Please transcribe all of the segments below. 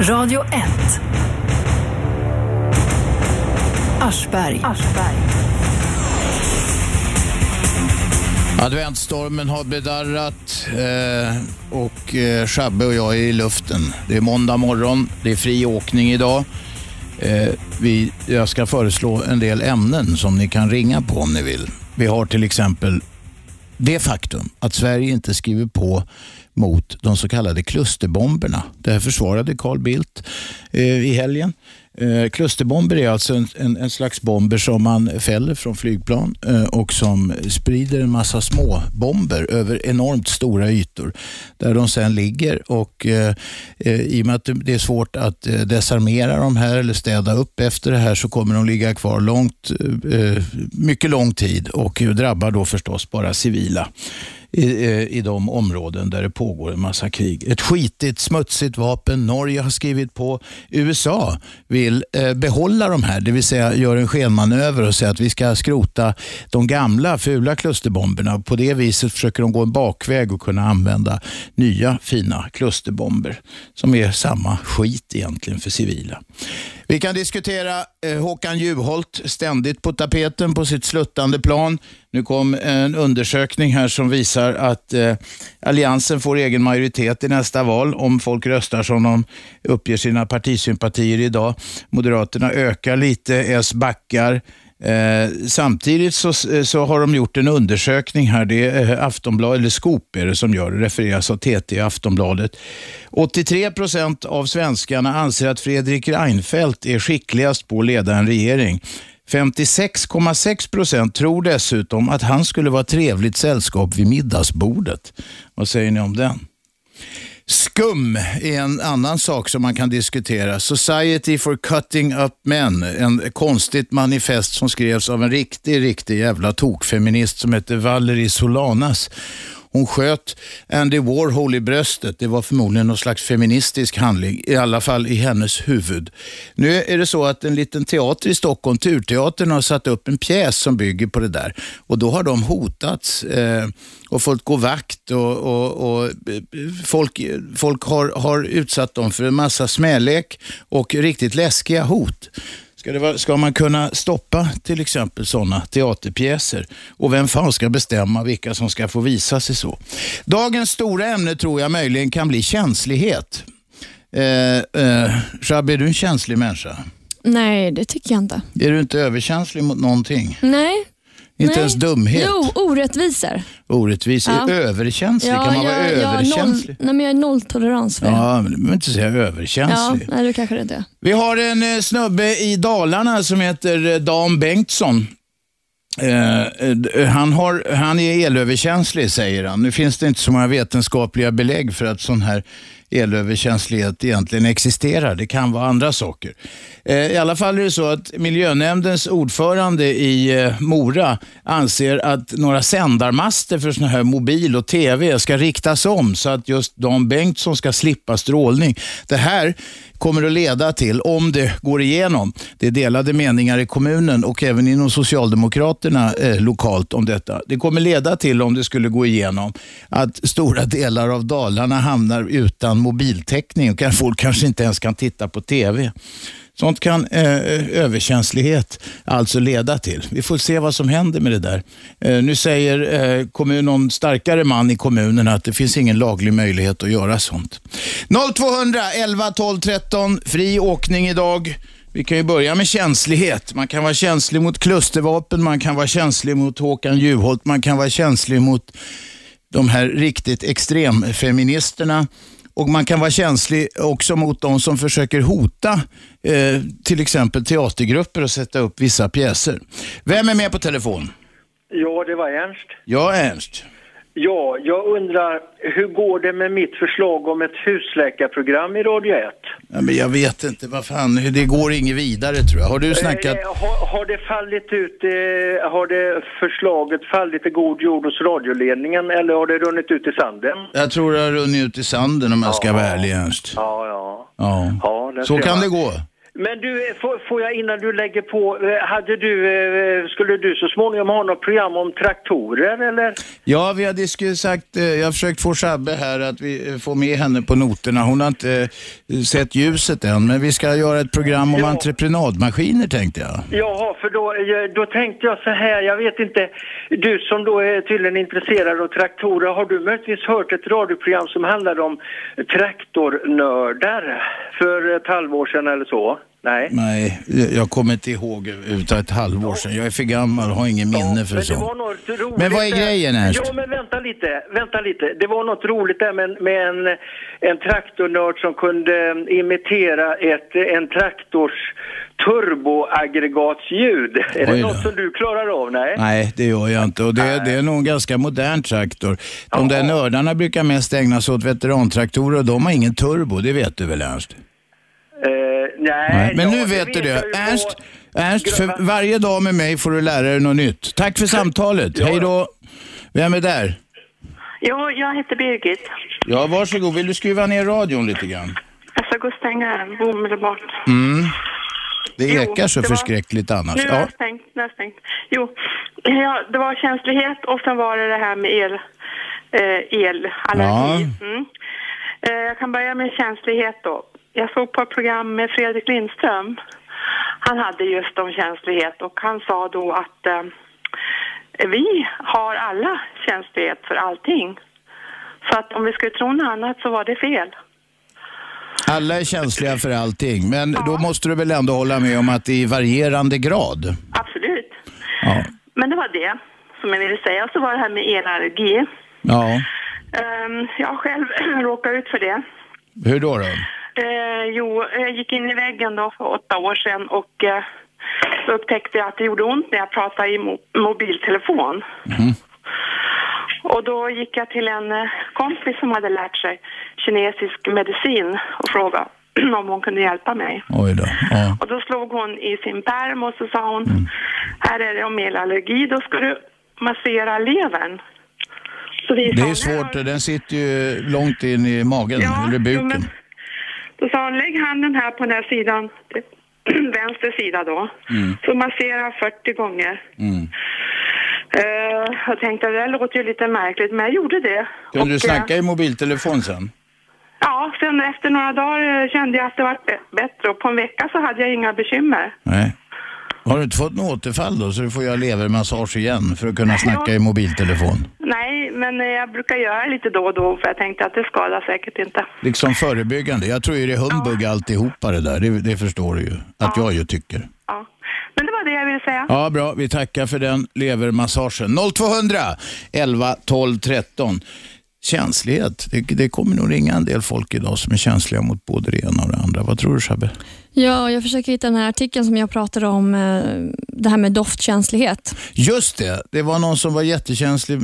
Radio 1. Aschberg. Adventsstormen har bedarrat eh, och eh, Shabbe och jag är i luften. Det är måndag morgon, det är fri åkning idag. Eh, vi, jag ska föreslå en del ämnen som ni kan ringa på om ni vill. Vi har till exempel det faktum att Sverige inte skriver på mot de så kallade klusterbomberna. Det här försvarade Carl Bildt eh, i helgen. Eh, klusterbomber är alltså en, en, en, slags bomber som man fäller från flygplan eh, och som sprider en massa små bomber över enormt stora ytor där de sen ligger och eh, eh i och med att det är svårt att eh, desarmera de här eller städa upp efter det här så kommer de ligga kvar långt, eh, eh mycket lång tid och drabbar då förstås bara civila i, i de områden där det pågår en massa krig. Ett skitigt, smutsigt vapen. Norge har skrivit på. USA vill eh, behålla de här, det vill säga gör en skenmanöver och säger att vi ska skrota de gamla fula klusterbomberna. På det viset försöker de gå en bakväg och kunna använda nya fina klusterbomber som är samma skit egentligen för civila. Vi kan diskutera eh, Håkan Juholt ständigt på tapeten på sitt sluttande plan. Nu kom en undersökning här som visar att eh, Alliansen får egen majoritet i nästa val om folk röstar som de uppger sina partisympatier idag. Moderaterna ökar lite, S backar. Eh, samtidigt så, eh, så har de gjort en undersökning här, det är eh, Aftonbladet, eller Skop är det som gör det, refereras av TT i Aftonbladet. 83 procent av svenskarna anser att Fredrik Reinfeldt är skickligast på att leda en regering. 56,6 procent tror dessutom att han skulle vara trevligt sällskap vid middagsbordet. Vad säger ni om den? Skum är en annan sak som man kan diskutera. Society for Cutting Up Men, en konstigt manifest som skrevs av en riktig, riktig jävla tokfeminist som heter Valerie Solanas. Hon sköt Andy Warhol i bröstet. Det var förmodligen någon slags feministisk handling, i alla fall i hennes huvud. Nu är det så att en liten teater i Stockholm, Turteatern, har satt upp en pjäs som bygger på det där. Och då har de hotats eh, och fått gå vakt och, och, och eh, folk, folk har, har utsatt dem för en massa smälek och riktigt läskiga hot. Ska, det vara, ska man kunna stoppa till exempel sådana teaterpjäser? Och vem fan ska bestämma vilka som ska få visa sig så? Dagens stora ämne tror jag möjligen kan bli känslighet. Eh, eh, Shabby, är du en känslig människa? Nej, det tycker jag inte. Är du inte överkänslig mot någonting? Nej, inte Nej. ens dumhet? Jo, orättvisor. Orättvisor? Ja. Överkänslig? kan man vara jag, överkänslig? Noll, nej, men jag är nolltolerans för det. Ja, men du behöver inte säga Ja, överkänslig. nej, det kanske det inte är. Vi har en eh, snubbe i Dalarna som heter eh, Dan Bengtsson. Eh, eh, han, har, han är elöverkänslig säger han. Nu finns det inte så många vetenskapliga belägg för att sån här elöverkänslighet egentligen existerar. Det kan vara andra saker. Eh, I alla fall är det så att miljönämndens ordförande i eh, Mora anser att några sändarmaster för sådana här mobil och tv ska riktas om så att just Dan Bengtsson ska slippa strålning. Det här kommer att leda till, om det går igenom, det är delade meningar i kommunen och även inom Socialdemokraterna eh, lokalt om detta. Det kommer leda till, om det skulle gå igenom, att stora delar av Dalarna hamnar utan mobiltäckning och folk kanske inte ens kan titta på TV. Sånt kan eh, eh, överkänslighet alltså leda till. Vi får se vad som händer med det där. Eh, nu säger eh, kommun, någon starkare man i kommunen att det finns ingen laglig möjlighet att göra sånt. 0200 11 12 13, fri åkning idag. Vi kan ju börja med känslighet. Man kan vara känslig mot klustervapen, man kan vara känslig mot Håkan Juholt, man kan vara känslig mot de här riktigt extremfeministerna. Och Man kan vara känslig också mot de som försöker hota eh, till exempel teatergrupper och sätta upp vissa pjäser. Vem är med på telefon? Ja, det var Ernst. Ja, Ernst. Ja, jag undrar hur går det med mitt förslag om ett husläkarprogram i Radio 1? Ja, men jag vet inte, vad fan, det går inget vidare tror jag. Har du snackat? Eh, har, har det fallit ut, eh, har det förslaget fallit i god jord hos radioledningen eller har det runnit ut i sanden? Jag tror det har runnit ut i sanden om jag ska vara ärlig Ernst. Ja, ja. Ja. Ja, Så kan man. det gå. Men du, eh, får, jag innan du lägger på, eh, hade du, eh, skulle du så småningom ha något program om traktorer eller? Ja, vi har sagt, jag har försökt få Shabbe här att vi får med henne på noterna. Hon har inte sett ljuset än, men vi ska göra ett program om Ja. entreprenadmaskiner tänkte jag. Jaha, för då, då tänkte jag så här, jag vet inte, du som då är tydligen intresserad av traktorer, har du möjligtvis hört ett radioprogram som handlade om traktornördar för ett halvår sedan eller så? Nej. Nej, jag kommer inte ihåg utav ett halvår sedan. Jag är för gammal och har ingen minne för men det var sånt. något roligt Men vad är grejen, Ernst? Ja, men vänta lite, vänta lite. Det var något roligt där med, med en, en traktornörd som kunde eh, imitera ett, en traktors turboaggregatsljud. Är det något som du klarar av? Nej? Nej, det gör jag inte. Och det, det är nog en ganska modern traktor. De där nördarna brukar mest ägna sig åt veterantraktorer och de har ingen turbo, det vet du väl Ernst? Eh, nej, Men ja, nu vet du det. Ernst, Ernst, för varje dag med mig får du lära dig något nytt. Tack för samtalet. Hej då. Vem är där? Jo, jag heter Birgit. Ja, varsågod. Vill du skruva ner radion lite grann? Jag ska gå och stänga den omedelbart. Mm. Det ekar så det var- förskräckligt annars. Nu är Ja. stängt. Nu är stängt. Jo, ja, det var känslighet och sen var det det här med el, eh, elallergi. Mm. Eh, jag kan börja med känslighet då. Jag såg på ett program med Fredrik Lindström. Han hade just om känslighet och han sa då att eh, vi har alla känslighet för allting. Så att om vi skulle tro något annat så var det fel. Alla är känsliga för allting, men då måste du väl ändå hålla med om att det är i varierande grad? Absolut. Ja. Men det var det som jag ville säga. Och så var det här med elallergi. ja. Ehm, jag själv råkat ut för det. Hur då? då? Eh, jo, jag gick in i väggen då för åtta år sedan och eh, upptäckte jag att det gjorde ont när jag pratade i mo- mobiltelefon. Och då gick jag till en eh, kompis som hade lärt sig kinesisk medicin och frågade om hon kunde hjälpa mig. Oj då. Ja. Och då slog hon i sin pärm och så sa hon, här är det om elallergi, då ska du massera levern. Så Det hon, är svårt, "Här har- den sitter ju långt in i magen, eller jo, buken. men Då sa hon, lägg handen här på den här sidan, vänster sida då. Mm. Så massera 40 gånger. Mm. Eh, jag tänkte, det där låter ju lite märkligt, men jag gjorde det. Kunde du eh, snacka i mobiltelefon sen? Ja, sen efter några dagar eh, kände jag att det var bättre och på en vecka så hade jag inga bekymmer. Nej. Har du inte fått något återfall då, så du får göra levermassage igen för att kunna snacka i mobiltelefon? Nej, men eh, jag brukar göra lite då och då för jag tänkte att det skadar säkert inte. Liksom förebyggande. Jag tror ju det är humbug alltihopa det där, det, det förstår du ju. Att jag ju tycker. Ja. Men det var det jag ville säga. Ja, bra. Vi tackar för den levermassagen. 0200 11 12 13. Känslighet. Det, det kommer nog ringa en del folk idag som är känsliga mot både det ena och det andra. Vad tror du Shabbe? Ja, jag försöker hitta den här artikeln som jag pratade om, eh, det här med doftkänslighet. Just det, det var någon som var jättekänslig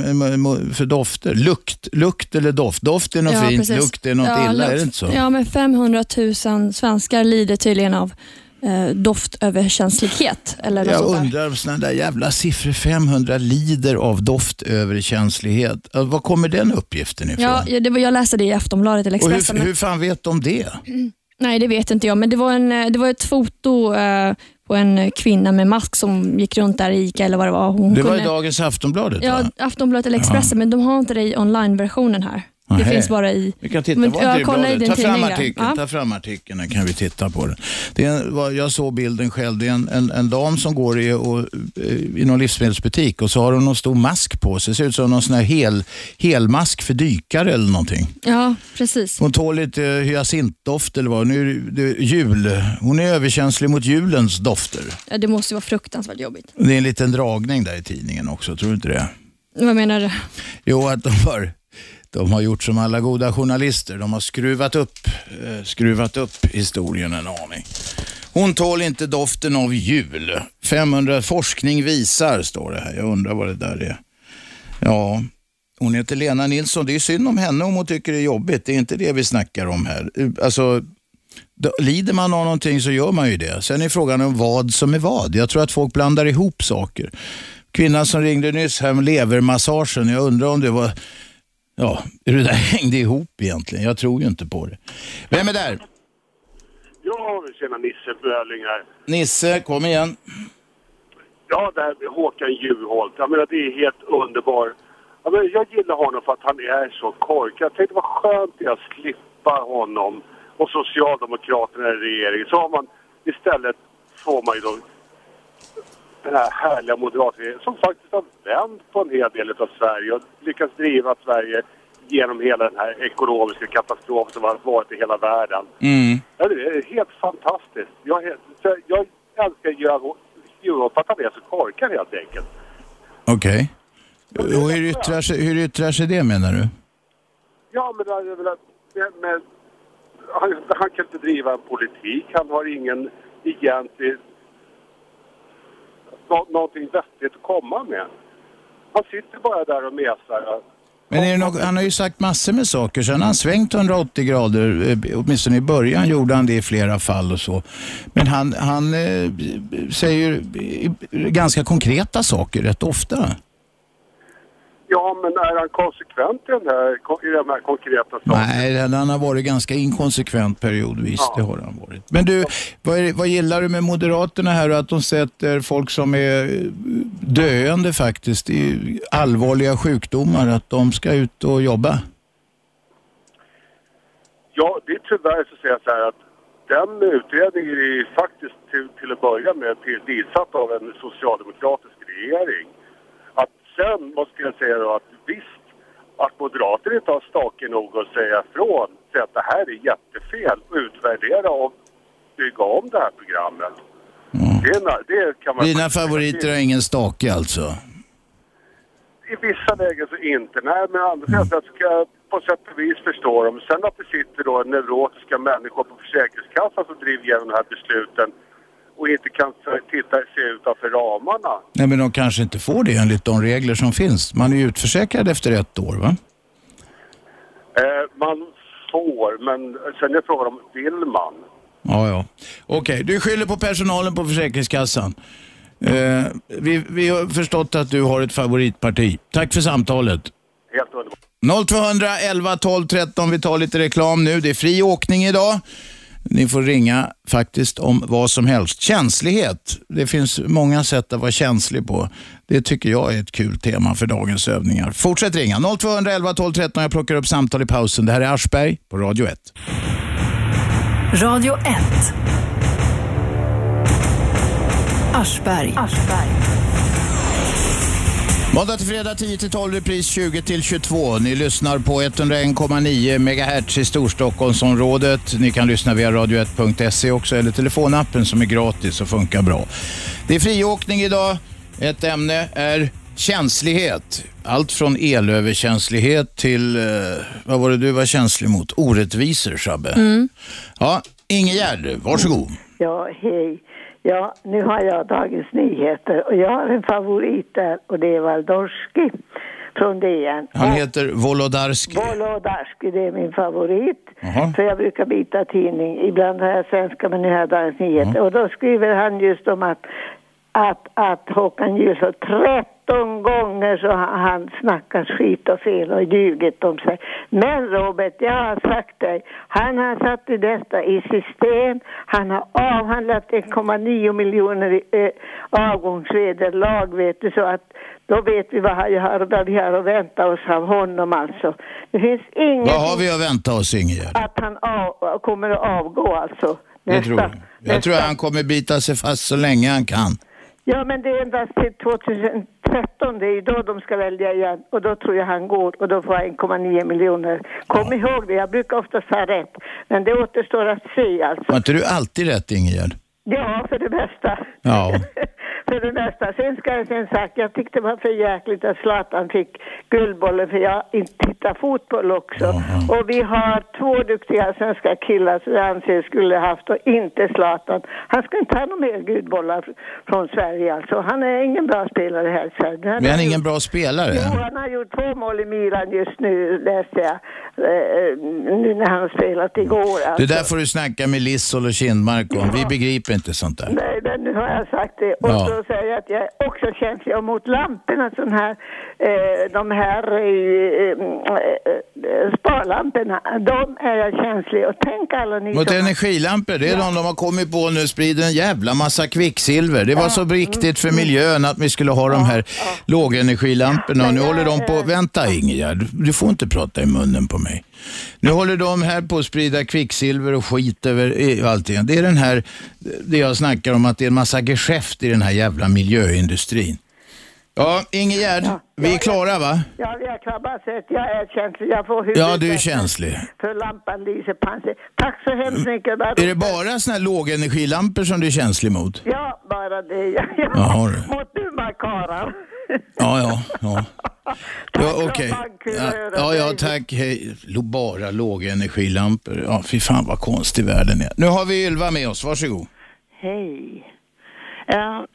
för dofter. Lukt, lukt eller doft. Doft är något Ja, fint, precis. lukt är något Ja, illa, är lukt. det inte så? Ja, men 500 000 svenskar lider tydligen av doftöverkänslighet. Eller Jag undrar, sådana där jävla siffror, 500 lider av doftöverkänslighet. Ja, Var kommer den uppgiften ifrån? Ja, ja, det var, jag läste det i Aftonbladet eller och Expressen. hur, men- hur fan vet de det? Nej, det vet inte jag, men det var, en, eh, det var ett foto eh, på en kvinna med mask som gick runt där i ICA eller vad det var. Hon Det var i kunde- dagens Aftonbladet Ja, va? Aftonbladet eller Expressen, men de har inte det i online-versionen här. Det Nähä. finns bara i... Vi kan titta, Men, inte ja, det kolla i din Ta fram artikeln, Ja. ta fram artikeln, kan vi titta på den. Det är en, jag såg bilden själv, det är en, en, en dam som går i, och, eh, i någon livsmedelsbutik och så har hon någon stor mask på sig. ser ut som någon sån här hel, helmask för dykare eller någonting. Ja, precis. Hon tål lite hyacintdoft eller vad. Nu är det jul. Hon är överkänslig mot julens dofter. Ja, det måste vara fruktansvärt jobbigt. Det är en liten dragning där i tidningen också, tror du inte det? Vad menar du? Jo, att de har, de har gjort som alla goda journalister. De har skruvat upp, eh, skruvat upp historien en aning. Hon tål inte doften av jul. 500 forskning visar, står det här. Jag undrar vad det där är. Ja, hon heter Lena Nilsson. Det är synd om henne om hon tycker det är jobbigt. Det är inte det vi snackar om här. Alltså, då, lider man av någonting så gör man ju det. Sen är frågan om vad som är vad. Jag tror att folk blandar ihop saker. Kvinnan som ringde nyss här med levermassagen. Jag undrar om det var, ja, hur det där hängde ihop egentligen. Jag tror ju inte på det. Vem är där? Ja, tjena Nisse Böling här. Nisse, kom igen. Ja, det här med Håkan Juholt. Jag menar, det är helt underbart. Jag, menar, jag gillar honom för att han är så korkad. Jag tänkte vad skönt det är att slippa honom och Socialdemokraterna i regeringen. Så har man istället, får man ju då den här härliga moderatregeringen som faktiskt har vänt på en hel del av Sverige och lyckats driva Sverige genom hela den här ekonomiska katastrof som har varit i hela världen. Mm. Ja, det är helt fantastiskt. Jag, så jag älskar Juholt för att han är så korkad helt enkelt. Okej. Och hur yttrar, sig, hur yttrar sig det menar du? Ja, jag men, men han, han kan inte driva en politik. Han har ingen egentlig... Nå, någonting vettigt att komma med. Han sitter bara där och mesar. Men är det något, han har ju sagt massor med saker, sen har han svängt 180 grader, eh, åtminstone i början gjorde han det i flera fall och så. Men han, han eh, säger ganska konkreta saker rätt ofta. Ja, men är han konsekvent i, den här, i de här konkreta sakerna? Nej, han har varit ganska inkonsekvent periodvis, det har han varit. Men du, vad, är, vad gillar du med Moderaterna här och att de sätter folk som är eh, döende faktiskt i allvarliga sjukdomar, att de ska ut och jobba? Ja, det är tyvärr så säger jag så här att den utredningen är faktiskt till, till att börja med till- tillsatt av en socialdemokratisk regering. Sen måste jag säga då att visst, att moderater inte har stake nog att säga ifrån, säga att det här är jättefel, utvärdera och bygga om det här programmet. Det, är, en- det kan man Dina favoriter har ingen stake alltså? I vissa lägen så inte. Nej, men andra sidan så ska jag på sätt och vis förstå dem. Sen att det sitter då neurotiska människor på Försäkringskassan som driver igenom de här besluten och inte kan titta, se utanför ramarna. Nej, men de kanske inte får det enligt de regler som finns. Man är ju utförsäkrad efter ett år, va? Eh, man får, men sen är frågan om vill man? Ja, ja. Okej, du skyller på personalen på Försäkringskassan. Eh, vi, vi har förstått att du har ett favoritparti. Tack för samtalet. Helt underbart. 0200 11 12 13. Vi tar lite reklam nu. Det är fri åkning idag. Ni får ringa faktiskt om vad som helst. Känslighet. Det finns många sätt att vara känslig på. Det tycker jag är ett kul tema för dagens övningar. Fortsätt ringa. 0211 12 13. Jag plockar upp samtal i pausen. Det här är Aschberg på Radio 1. Radio 1. Aschberg. Måndag till fredag 10 till 12, repris 20 till 22. Ni lyssnar på 101,9 MHz i Storstockholmsområdet. Ni kan lyssna via radio1.se också eller telefonappen som är gratis och funkar bra. Det är friåkning idag. Ett ämne är känslighet. Allt från elöverkänslighet till, eh, vad var det du var känslig mot? Orättvisor, Shabbe. Mm. Ja, Ingegärd, varsågod. Ja, hej. Ja, nu har jag Dagens Nyheter och jag har en favorit där och det är Waldorski från DN. Han heter Volodarski. Wolodarski, det är min favorit. Jaha. För jag brukar byta tidning. Ibland har jag svenska men nu har jag Dagens Nyheter. Och då skriver han just om att, att, att Håkan Juholt 13 gånger så har han snackat skit och fel och ljugit om sig. Men Robert, jag har sagt dig, han har satt detta i system. Han har avhandlat 1,9 miljoner i eh, avgångsvederlag, vet du, så att då vet vi vad, han har, vad vi har att vänta oss av honom alltså. Det finns inget Vad har vi att vänta oss, Ingegärd? att han av, kommer att avgå alltså. Det tror jag. Jag tror att han kommer bita sig fast så länge han kan. Ja, men det är endast till 2013, det är ju då de ska välja igen. Och då tror jag han går och då får han 1,9 miljoner. Kom ihåg det, jag brukar oftast ha rätt. Men det återstår att se alltså. Har inte du alltid rätt, Ingegärd? Ja, för det bästa. Ja. för det mesta. Sen ska jag sen sagt, jag tyckte det var för jäkligt att Zlatan fick Guldbollen för jag inte tittar fotboll också. Och vi har två duktiga svenska killar som jag anser skulle haft och inte Zlatan. Han ska inte ha några mer Guldbollar fr- från Sverige alltså. Han är ingen bra spelare här i Sverige. Men han är ingen bra spelare. Jo, han har gjort två mål i Milan just nu, läste jag. Eh, nu när han spelat igår. Det Alltså. där får du snacka med Lissol och Kindmark om. Vi begriper inte sånt där. Nej, men nu har jag sagt det. Och Ja. så säger jag att jag är också känslig och mot lamporna, sån här, eh, de här, eh, eh, sparlamporna, de är jag känslig. Och tänk alla ni Mot som... energilampor, det är de de har kommit på nu, sprider en jävla massa kvicksilver. Det var så viktigt för miljön att vi skulle ha de här lågenergilamporna. Och nu håller de på, vänta Ingegärd, du får inte prata i munnen på mig. Nu håller de här på att sprida kvicksilver och skit över i- allting. Det är den här, det jag snackar om att det är en massa geschäft i den här jävla miljöindustrin. Ja, Ingegärd, vi är klara va? Ja, jag kan bara säga att jag är känslig. Jag får huvudet Ja, du är känslig. För lampan lyser på ansiktet. Tack så hemskt mycket. Bara- Är det bara såna här lågenergilampor som du är känslig mot? Ja, bara det. Ja, ja. Jaha, du. Mot dumma karlar. Ja, ja, ja. Ja, okej. bankkulor, Ja, ja, tack. Hej. Bara lågenergilampor. Ja, fy fan vad konstig världen är. Nu har vi Ylva med oss. Varsågod. Hej. Ja,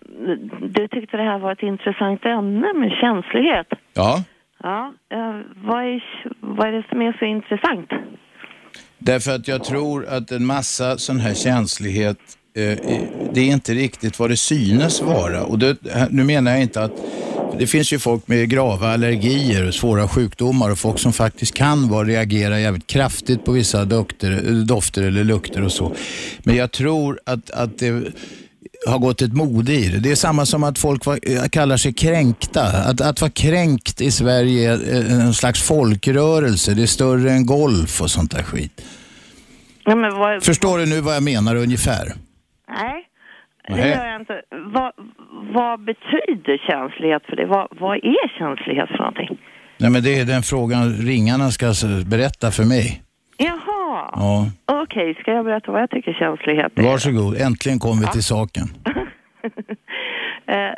du tyckte det här var ett intressant ämne med känslighet. Ja, Ja, eh, vad, är, vad är det som är så intressant? därför att jag tror att en massa sån här känslighet, eh, det är inte riktigt vad det synes vara. Och det, nu menar jag inte att det finns ju folk med grava allergier och svåra sjukdomar och folk som faktiskt kan vara, reagera jävligt kraftigt på vissa dofter, dofter eller lukter och så. Men jag tror att, att det har gått ett mode i det. Det är samma som att folk var, eh, kallar sig kränkta. Att, att vara kränkt i Sverige är eh, en slags folkrörelse. Det är större än golf och sånt där skit. Ja, vad, Förstår du nu vad jag menar ungefär? Nej, det gör jag inte. Vad, vad betyder känslighet för dig? Vad, vad är känslighet för någonting? Nej, men det är den frågan ringarna ska alltså berätta för mig. Jaha, Ja, okej. Ska jag berätta vad jag tycker känslighet är? varsågod. Äntligen kom vi till saken. Eh,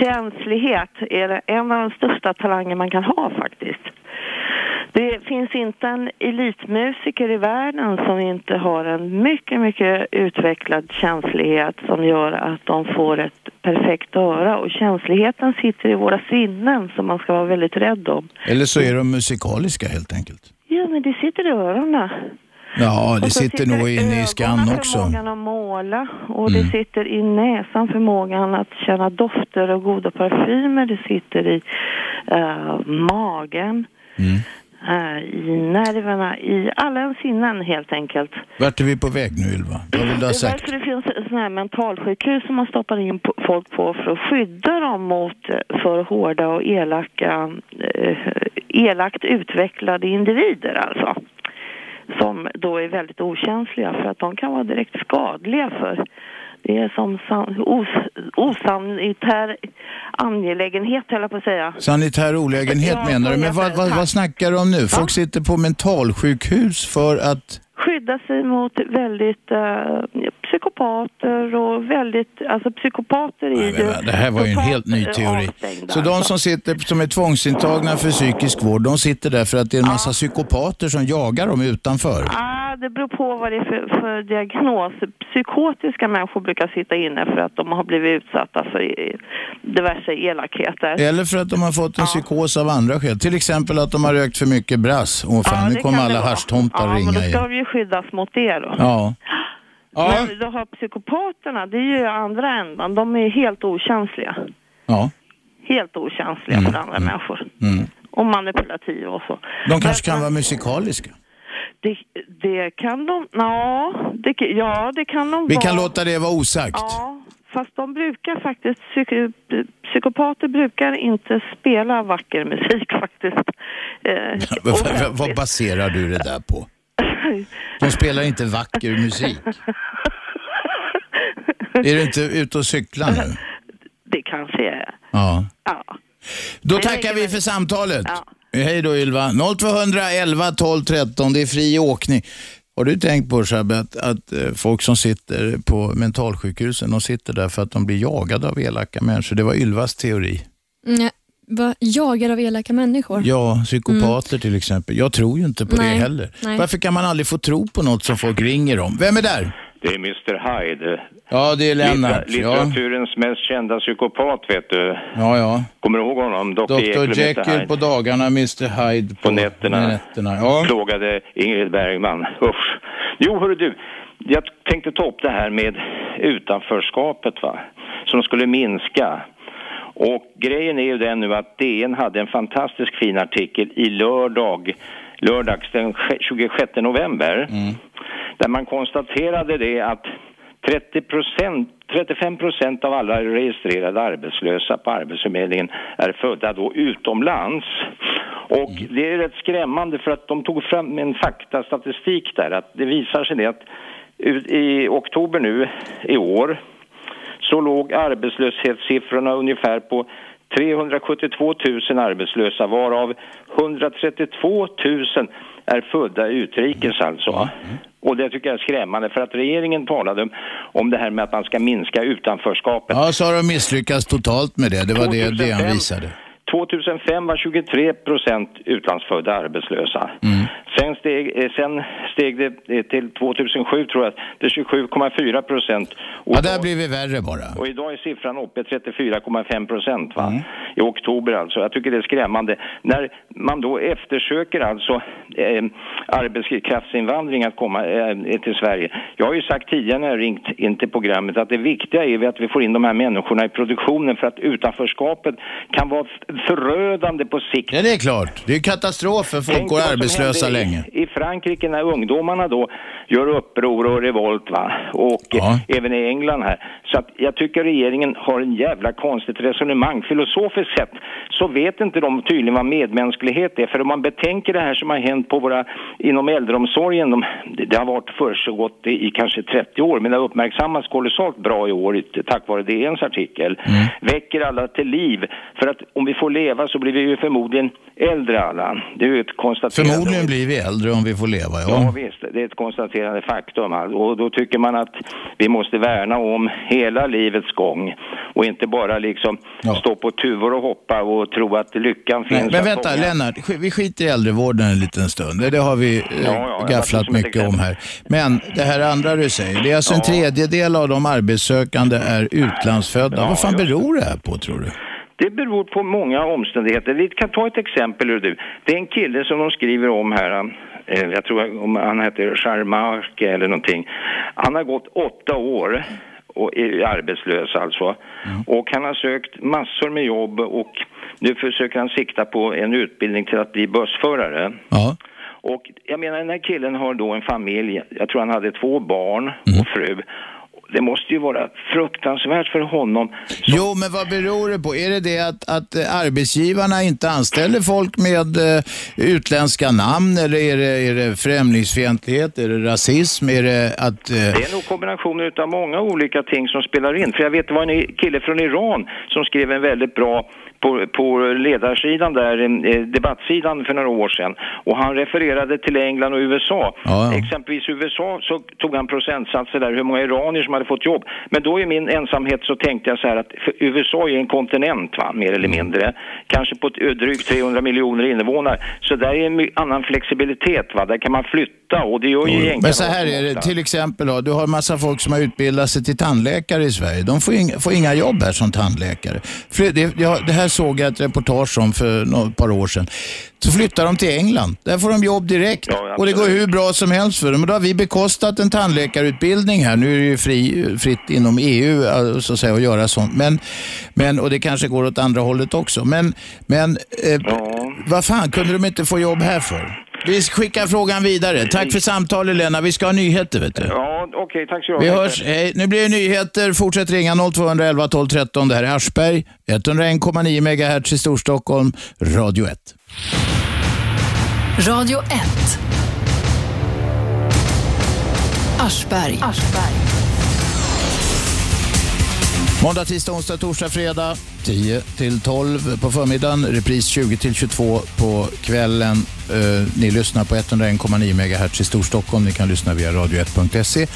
känslighet är en av de största talanger man kan ha faktiskt. Det finns inte en elitmusiker i världen som inte har en mycket, mycket utvecklad känslighet som gör att de får ett perfekt öra. Och känsligheten sitter i våra sinnen som man ska vara väldigt rädd om. Eller så är de musikaliska helt enkelt. Ja, men det sitter i öronen. Ja, det så sitter nog inne i ögonen också. förmågan att måla och Mm. det sitter i näsan förmågan att känna dofter och goda parfymer. Det sitter i eh, magen, Mm. Eh, i nerverna, i alla ens sinnen helt enkelt. Vart är vi på väg nu Ylva? Vad vill du Det ha är sagt? därför det finns sådana här mentalsjukhus som man stoppar in folk på för att skydda dem mot eh, för hårda och elaka, eh, elakt utvecklade individer alltså. Som då är väldigt okänsliga för att de kan vara direkt skadliga för det är som san, os, osanitär angelägenhet höll jag på att säga. Sanitär olägenhet Ja, menar du? Men vad, vad, vad snackar du om nu? Folk sitter på mentalsjukhus för att... skydda sig mot väldigt eh, psykopater och väldigt, alltså psykopater är ju Det här var ju en helt ny teori. avstängda, Så de alltså. som sitter som är tvångsintagna för psykisk vård, de sitter där för att det är en massa psykopater som jagar dem utanför? Ah, det beror på vad det är för, för diagnos. Psykotiska människor brukar sitta inne för att de har blivit utsatta för diverse elakheter. Eller för att de har fått en psykos av andra skäl. Till exempel att de har rökt för mycket brass. Åh fan, nu det kommer alla haschtomtar Ja, ringa igen. Ju skyddas mot det då. Ja. Ja. Men då har psykopaterna, det är ju andra ändan, de är helt okänsliga. ja. Helt okänsliga Mm, för andra människor. Mm. Och manipulativa och så. De kanske kan vara musikaliska. Det, det kan de, ja det, ja, det kan de Vi vara. kan låta det vara osagt. Ja, fast de brukar faktiskt, psyk, psykopater brukar inte spela vacker musik faktiskt. Eh, Vad baserar du det där på? De spelar inte vacker musik. Är du inte ute och cyklar nu? det kanske är. Ja. Ja. Då Men tackar vi för samtalet. Ja. Hej då Ylva. 0211 12 13, det är fri åkning. Har du tänkt på Shabbe, att, att eh, folk som sitter på mentalsjukhusen, de sitter där för att de blir jagade av elaka människor. Det var Ylvas teori. Nej, vad jagar av elaka människor? Ja, psykopater till exempel. Jag tror ju inte på Nej, det heller. nej. Varför kan man aldrig få tro på något som folk ringer om? Vem är där? Det är Mr Hyde. Ja, det är Lennart. Litter- Ja, litteraturens mest kända psykopat, vet du. ja. ja. Kommer du ihåg honom? Dr. Dr Jekyll på dagarna, Mr Hyde på, På nätterna. nätterna. Ja. Plågade Ingrid Bergman. Usch. Jo, hörru du. Jag tänkte ta upp det här med utanförskapet, va. Som skulle minska. Och grejen är ju den nu att DN hade en fantastisk fin artikel i lördag lördags den 26 november. Där man konstaterade det att 30 35 procent av alla registrerade arbetslösa på Arbetsförmedlingen är födda då utomlands. Och det är rätt skrämmande för att de tog fram en faktastatistik där att det visar sig det att i oktober nu i år så låg arbetslöshetssiffrorna ungefär på 372 000 arbetslösa varav 132 000 är födda utrikes alltså. Och det tycker jag är skrämmande för att regeringen talade om, det här med att man ska minska utanförskapet. Ja, så har de misslyckats totalt med det. Det var det 2005. DN visade. 2005 var 23 procent utlandsfödda arbetslösa. Sen, steg, eh, sen steg det eh, till 2007 tror jag, det är 27,4 procent. Och Ja, där blir vi värre bara. och idag är siffran uppe i 34,5 procent va? i oktober alltså. Jag tycker det är skrämmande. När man då eftersöker alltså eh, arbetskraftsinvandring att komma eh, till Sverige. Jag har ju sagt tidigare när jag ringt in till programmet att det viktiga är att vi får in de här människorna i produktionen för att utanförskapet kan vara förödande på sikt. Ja, det är klart. Det är katastrof för folk Tänk går arbetslösa i- länge. I Frankrike när ungdomarna då gör uppror och revolt va? och eh, även i England här. Så att jag tycker regeringen har en jävla konstigt resonemang. Filosofiskt sett så vet inte de tydligen vad medmänsklighet är. För om man betänker det här som har hänt på våra, inom äldreomsorgen, de, det, har varit försiggått i, i kanske 30 år men det har uppmärksammats kolossalt bra i år tack vare DNs artikel. Väcker alla till liv. För att om vi får leva så blir vi ju förmodligen äldre alla. Det är ju ett konstaterande. Förmodligen blir vi äldre om vi får leva, Ja ja. visst, det är ett konstaterande faktum. Och då tycker man att vi måste värna om hela livets gång och inte bara liksom stå på tuvor och hoppa och tro att lyckan finns. Nej, men vänta, fånga. Lennart. Vi skiter i äldrevården en liten stund. Det, har vi eh, Ja, ja, gafflat mycket om här. Men det här andra du säger, det är alltså en tredjedel av de arbetssökande är utlandsfödda. Vad fan beror det här på tror du? Det beror på många omständigheter. Vi kan ta ett exempel hur du. Det är en kille som de skriver om här. eh, Jag tror om han heter Charmarke eller någonting. Han har gått åtta år och är arbetslös alltså. Och han har sökt massor med jobb och nu försöker han sikta på en utbildning till att bli bussförare. Ja. Och jag menar den här killen har då en familj. Jag tror han hade två barn och fru. Det måste ju vara fruktansvärt för honom Jo, men vad beror det på? Är det det att, att eh, arbetsgivarna inte anställer folk med eh, utländska namn eller är det, är det främlingsfientlighet, är det rasism, är det att... eh, Det är nog kombinationer av många olika ting som spelar in. För jag vet, det var en kille från Iran som skrev en väldigt bra på, på ledarsidan där, eh, debattsidan för några år sedan. Och han refererade till England och USA. Ja, ja. Exempelvis USA så tog han procentsatser där hur många iranier som hade fått jobb. Men då i min ensamhet så tänkte jag så här att USA är en kontinent va, mer eller mindre. Kanske på ett ö- drygt 300 miljoner invånare. Så där är en annan flexibilitet va. Där kan man flytta och det gör ju egentligen Men så här är det, till exempel då, du har massa folk som har utbildat sig till tandläkare i Sverige. De får inga, får inga jobb här som tandläkare. Det, det här såg jag ett reportage om för några par år sedan. Så flyttar de till England. Där får de jobb direkt. och det går hur bra som helst för dem. Och då har vi bekostat en tandläkarutbildning här. Nu är det ju fri, fritt inom EU eh, så att, säga, att göra sånt. Men, men, och det kanske går åt andra hållet också. Men, men eh, vad fan kunde de inte få jobb här för? Vi skickar frågan vidare. Tack för samtalet Lena. Vi ska ha nyheter vet du. Ja, okej, tack så Vi mycket. hörs. Hej. Nu blir det nyheter. Fortsätt ringa 0211 12 13. Det här är Aschberg. 101,9 MHz i Storstockholm. Radio 1. Radio 1. Aschberg. Måndag, tisdag, onsdag, torsdag, fredag 10 till 12 på förmiddagen. Repris 20 till 22 på kvällen. Eh, ni lyssnar på 101,9 MHz i Storstockholm. Ni kan lyssna via radio1.se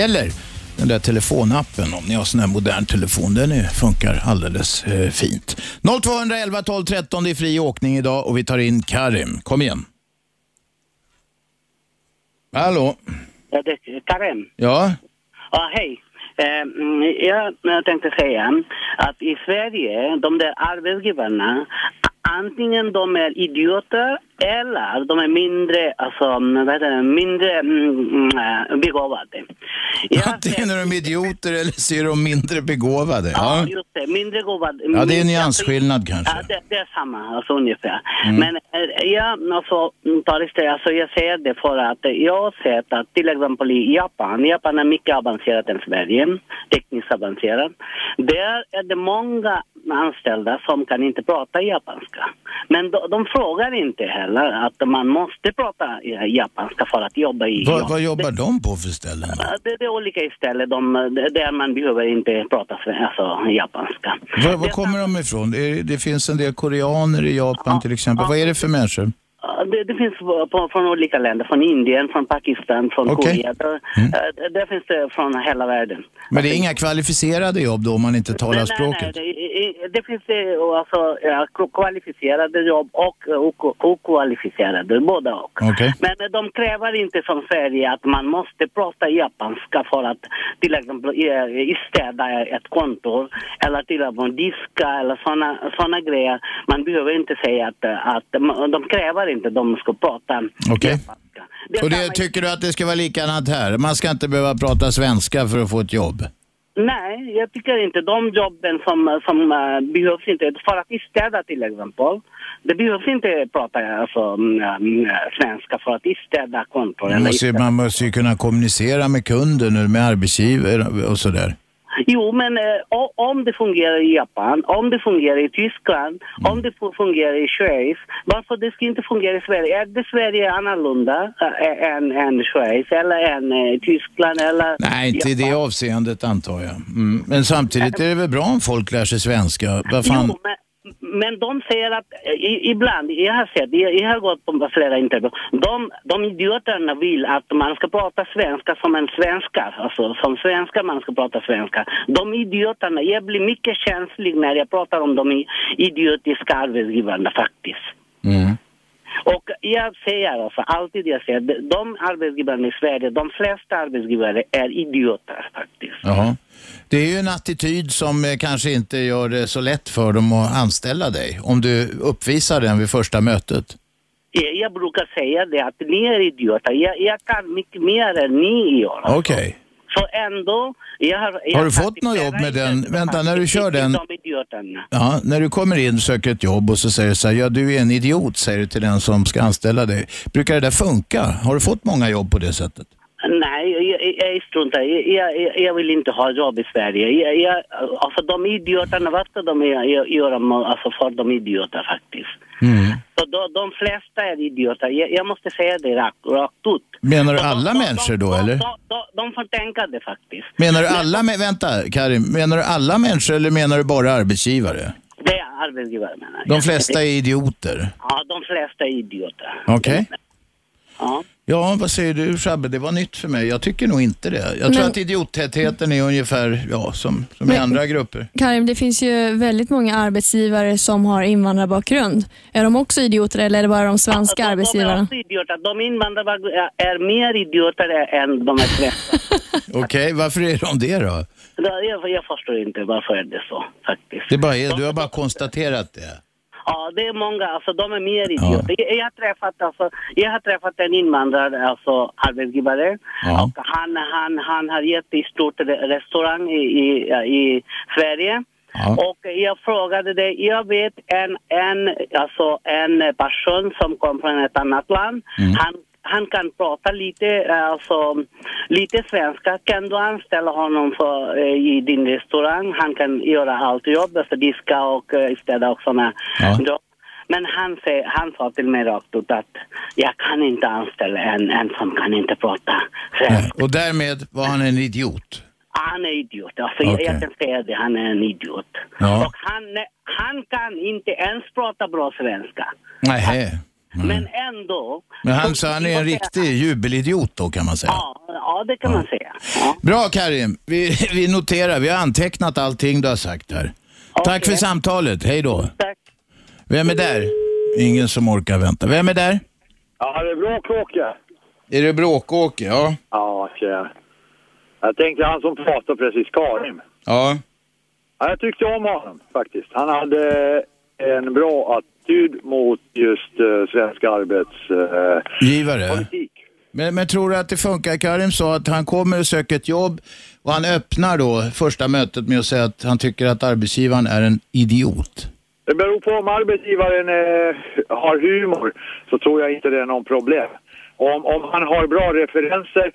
eller den där telefonappen om ni har sån här modern telefon. Den funkar alldeles eh, fint. 0211 12 13. Det är fri åkning idag och vi tar in Karim. Kom igen. Hallå? Ja, det är Karem. Ja? Ja, hej. Eh, mm, Jag tänkte säga att i Sverige, de där arbetsgivarna, antingen de är idioter eller de är mindre, alltså, mm, vad heter det, mindre mm, mm, begåvade. Antingen är de idioter eller så är de mindre begåvade. Ja, just det. mindre gåvad. Ja, det är en nyansskillnad kanske. Ja, det, det är samma, alltså ungefär. Mm. Men eh, jag, alltså, istället, alltså, jag säger det för att jag har sett att till exempel i Japan, Japan är mycket avancerat än Sverige, tekniskt avancerat. Där är det många anställda som kan inte prata japanska. Men de, de frågar inte heller att man måste prata japanska för att jobba i Vad, vad jobbar de på för ställen? Ja, Det, det är olika iställen de, där man behöver inte prata alltså, japanska. Var, var kommer de ifrån? Det, det finns en del koreaner i Japan till exempel. Vad är det för människor? Det, det finns på, från olika länder, från Indien, från Pakistan, från Okej. Korea. Det, eh, det finns det från hela världen. Men det är inga kvalificerade jobb då om man inte talar Nej, språket? nej, nej, det, finns det alltså, ja, kvalificerade jobb och ok- okvalificerade, båda och. Okej. Men de kräver inte som Sverige att man måste prata japanska för att till exempel eh, städa ett kontor eller till exempel diska eller såna, såna grejer. Man behöver inte säga att, att de kräver inte de ska prata Okej. Och det tycker du att det ska vara likadant här? Man ska inte behöva prata svenska för att få ett jobb? Nej, jag tycker inte. De jobben som, som eh, behövs inte. För att städa till exempel. Det behövs inte prata alltså, mm, svenska för att städa kontor. Man måste, man måste ju kunna kommunicera med kunden med arbetsgivare och sådär. Jo, men eh, om det fungerar i Japan, om det fungerar i Tyskland, Mm. om det fu- fungerar i Schweiz, varför det ska inte fungera i Sverige? Är det Sverige annorlunda äh, än, än Schweiz eller än eh, Tyskland eller... Nej, inte i det avseendet antar jag. Mm. Men samtidigt är det väl bra om folk lär sig svenska? Vad fan? Jo, men, men de säger att eh, i, ibland, jag har sett, jag, jag har gått på flera intervjuer, de, de idioterna vill att man ska prata svenska som en svenskar, alltså som svenskar man ska prata svenska. De idioterna, jag blir mycket känslig när jag pratar om de idiotiska arbetsgivarna faktiskt. Mm. Och jag säger alltså, alltid jag säger, de- arbetsgivarna i Sverige, de flesta arbetsgivare är idioter faktiskt. Jaha. Det är ju en attityd som eh, kanske inte gör det så lätt för dem att anställa dig om du uppvisar den vid första mötet. Jag, jag brukar säga det att ni är idioter. Jag, jag kan mycket mer än ni gör. Okej. Så ändå, jag har... Jag Har du fått något jobb med den? Vänta, när du kör den, ja, när du kommer in och söker ett jobb och så säger du så här, ja du är en idiot, säger du till den som ska anställa dig. Brukar det där funka? Har du fått många jobb på det sättet? Nej, jag, jag, struntar jag, jag, vill inte ha jobb i Sverige. Jag, jag, alltså de idioterna, ska de göra alltså för de idioter faktiskt? Så de, de flesta är idioter. Jag, jag måste säga det rakt, rakt ut. Menar du alla människor då eller? De, de, de får tänka det faktiskt. Menar du alla, med, vänta Karin, menar du alla människor eller menar du bara arbetsgivare? Det är arbetsgivare menar jag. De flesta är idioter. Ja, de flesta är idioter. Okej. Ja. Ja, vad säger du Shabbe? Det var nytt för mig. Jag tycker nog inte det. Jag tror Men- att idiottätheten är ungefär ja, som, som i Men- andra grupper. Karim, det finns ju väldigt många arbetsgivare som har invandrarbakgrund. Är de också idioter eller är det bara de svenska De är arbetsgivarna? också idioter. De invandrare är mer idioter än de är svenska. Okej, varför är de det då? Jag, jag förstår inte varför är det så faktiskt. Det bara är, du har bara konstaterat det. Ja, det är många, alltså de är mer idioter. Jag, jag, har träffat, alltså, jag har träffat en invandrare, alltså arbetsgivare. Ja. Och han, han, han har jättestort re- restaurang i, i, i Sverige. Och jag frågade det, jag vet en, en, alltså en person som kom från ett annat land. Han, han kan prata lite, alltså, lite svenska. Kan du anställa honom för, eh, i din restaurang? Han kan göra allt jobb, alltså diska och eh, städa och sådana jobb. Men han, säger, han sa till mig rakt ut att jag kan inte anställa en, en som kan inte prata svenska. Och därmed var han en idiot. Han är idiot. Alltså, jag, Okej. jag kan säga det, han är en idiot. Ja. Och han, han kan inte ens prata bra svenska. Nej. Men ändå... Men han, så han är en riktig jubelidiot då kan man säga. Ja, ja det kan man säga. Bra Karim, vi, vi noterar, vi har antecknat allting du har sagt här. Tack för samtalet, hej då. Tack. Vem är där? Ingen som orkar vänta. Vem är där? Ja, det är Bråkåke. Är det Bråkåke? Ja. Ja, tjena. Jag tänkte han som pratade precis, Karim. Ja. Ja, jag tyckte om honom faktiskt. Han hade en bra attityd mot just uh, svenska arbets... eh, politik. Men, men tror du att det funkar? Karim sa att han kommer och söker ett jobb och han öppnar då första mötet med att säga att han tycker att arbetsgivaren är en idiot. Det beror på om arbetsgivaren eh, har humor så tror jag inte det är någon problem. Om, om han har bra referenser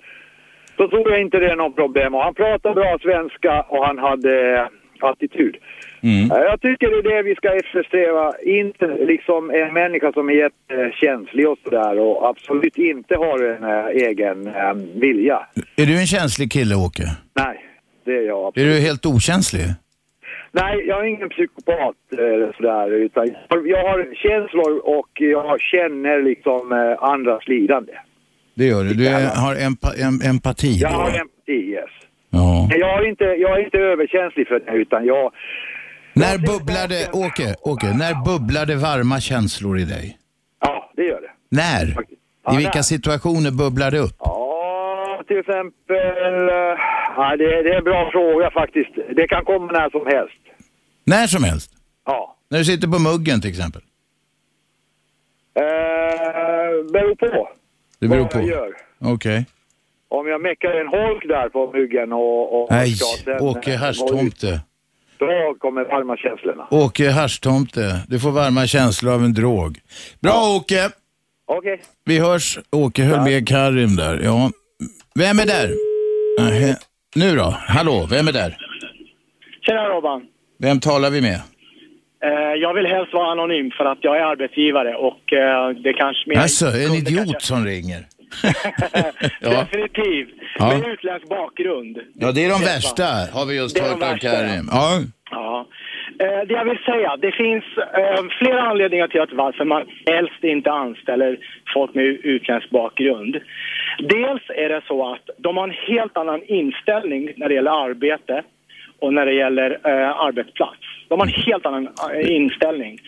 så tror jag inte det är någon problem. Och han pratar bra svenska och han hade eh, attityd. Eh, Jag tycker det är det vi ska eftersträva. Inte liksom en människa som är jättekänslig och sådär och absolut inte har en eh, egen eh, vilja. Är du en känslig kille, Åke? Nej, det är jag Är absolut. du helt okänslig? Nej, jag är ingen psykopat eh, sådär, utan jag- har känslor och jag känner liksom eh, andras lidande. Det gör du. Du är, har empa, em, empati Jag då? har empati, yes. Ja. Jag är inte, jag är inte överkänslig för det, utan jag... När bubblar det, Åke, Åke, när bubblar det varma känslor i dig? Ja, det gör det. När? I vilka situationer bubblar det upp? Ja, till exempel... eh, Ja, det, det är en bra fråga faktiskt. Det kan komma när som helst. När som helst? Ja. När du sitter på muggen till exempel? Eh, beror på Det beror vad på. jag gör. Okej. Om jag meckar en holk där på muggen och... och Nej, ska sen, Åke Haschtomte. Då kommer varma känslorna. Åke Haschtomte. Du får varma känslor av en drog. Bra Åke! Okej. Vi hörs. Åke höll med Karim där. Ja. Vem är där? Nähä. Nu då? Hallå, vem är där? Tjena Robban. Vem talar vi med? Eh, jag vill helst vara anonym för att jag är arbetsgivare och eh, det kanske mer... Alltså, en idiot som ringer. Ja. Definitivt. Ja. Med utländsk bakgrund. Ja, det är de värsta, har vi just hört av Karim. Ja. Ja. Eh, det jag vill säga, det finns eh, flera anledningar till att varför man helst inte anställer folk med utländsk bakgrund. Dels är det så att de har en helt annan inställning när det gäller arbete och när det gäller eh, arbetsplats. De har en helt annan inställning.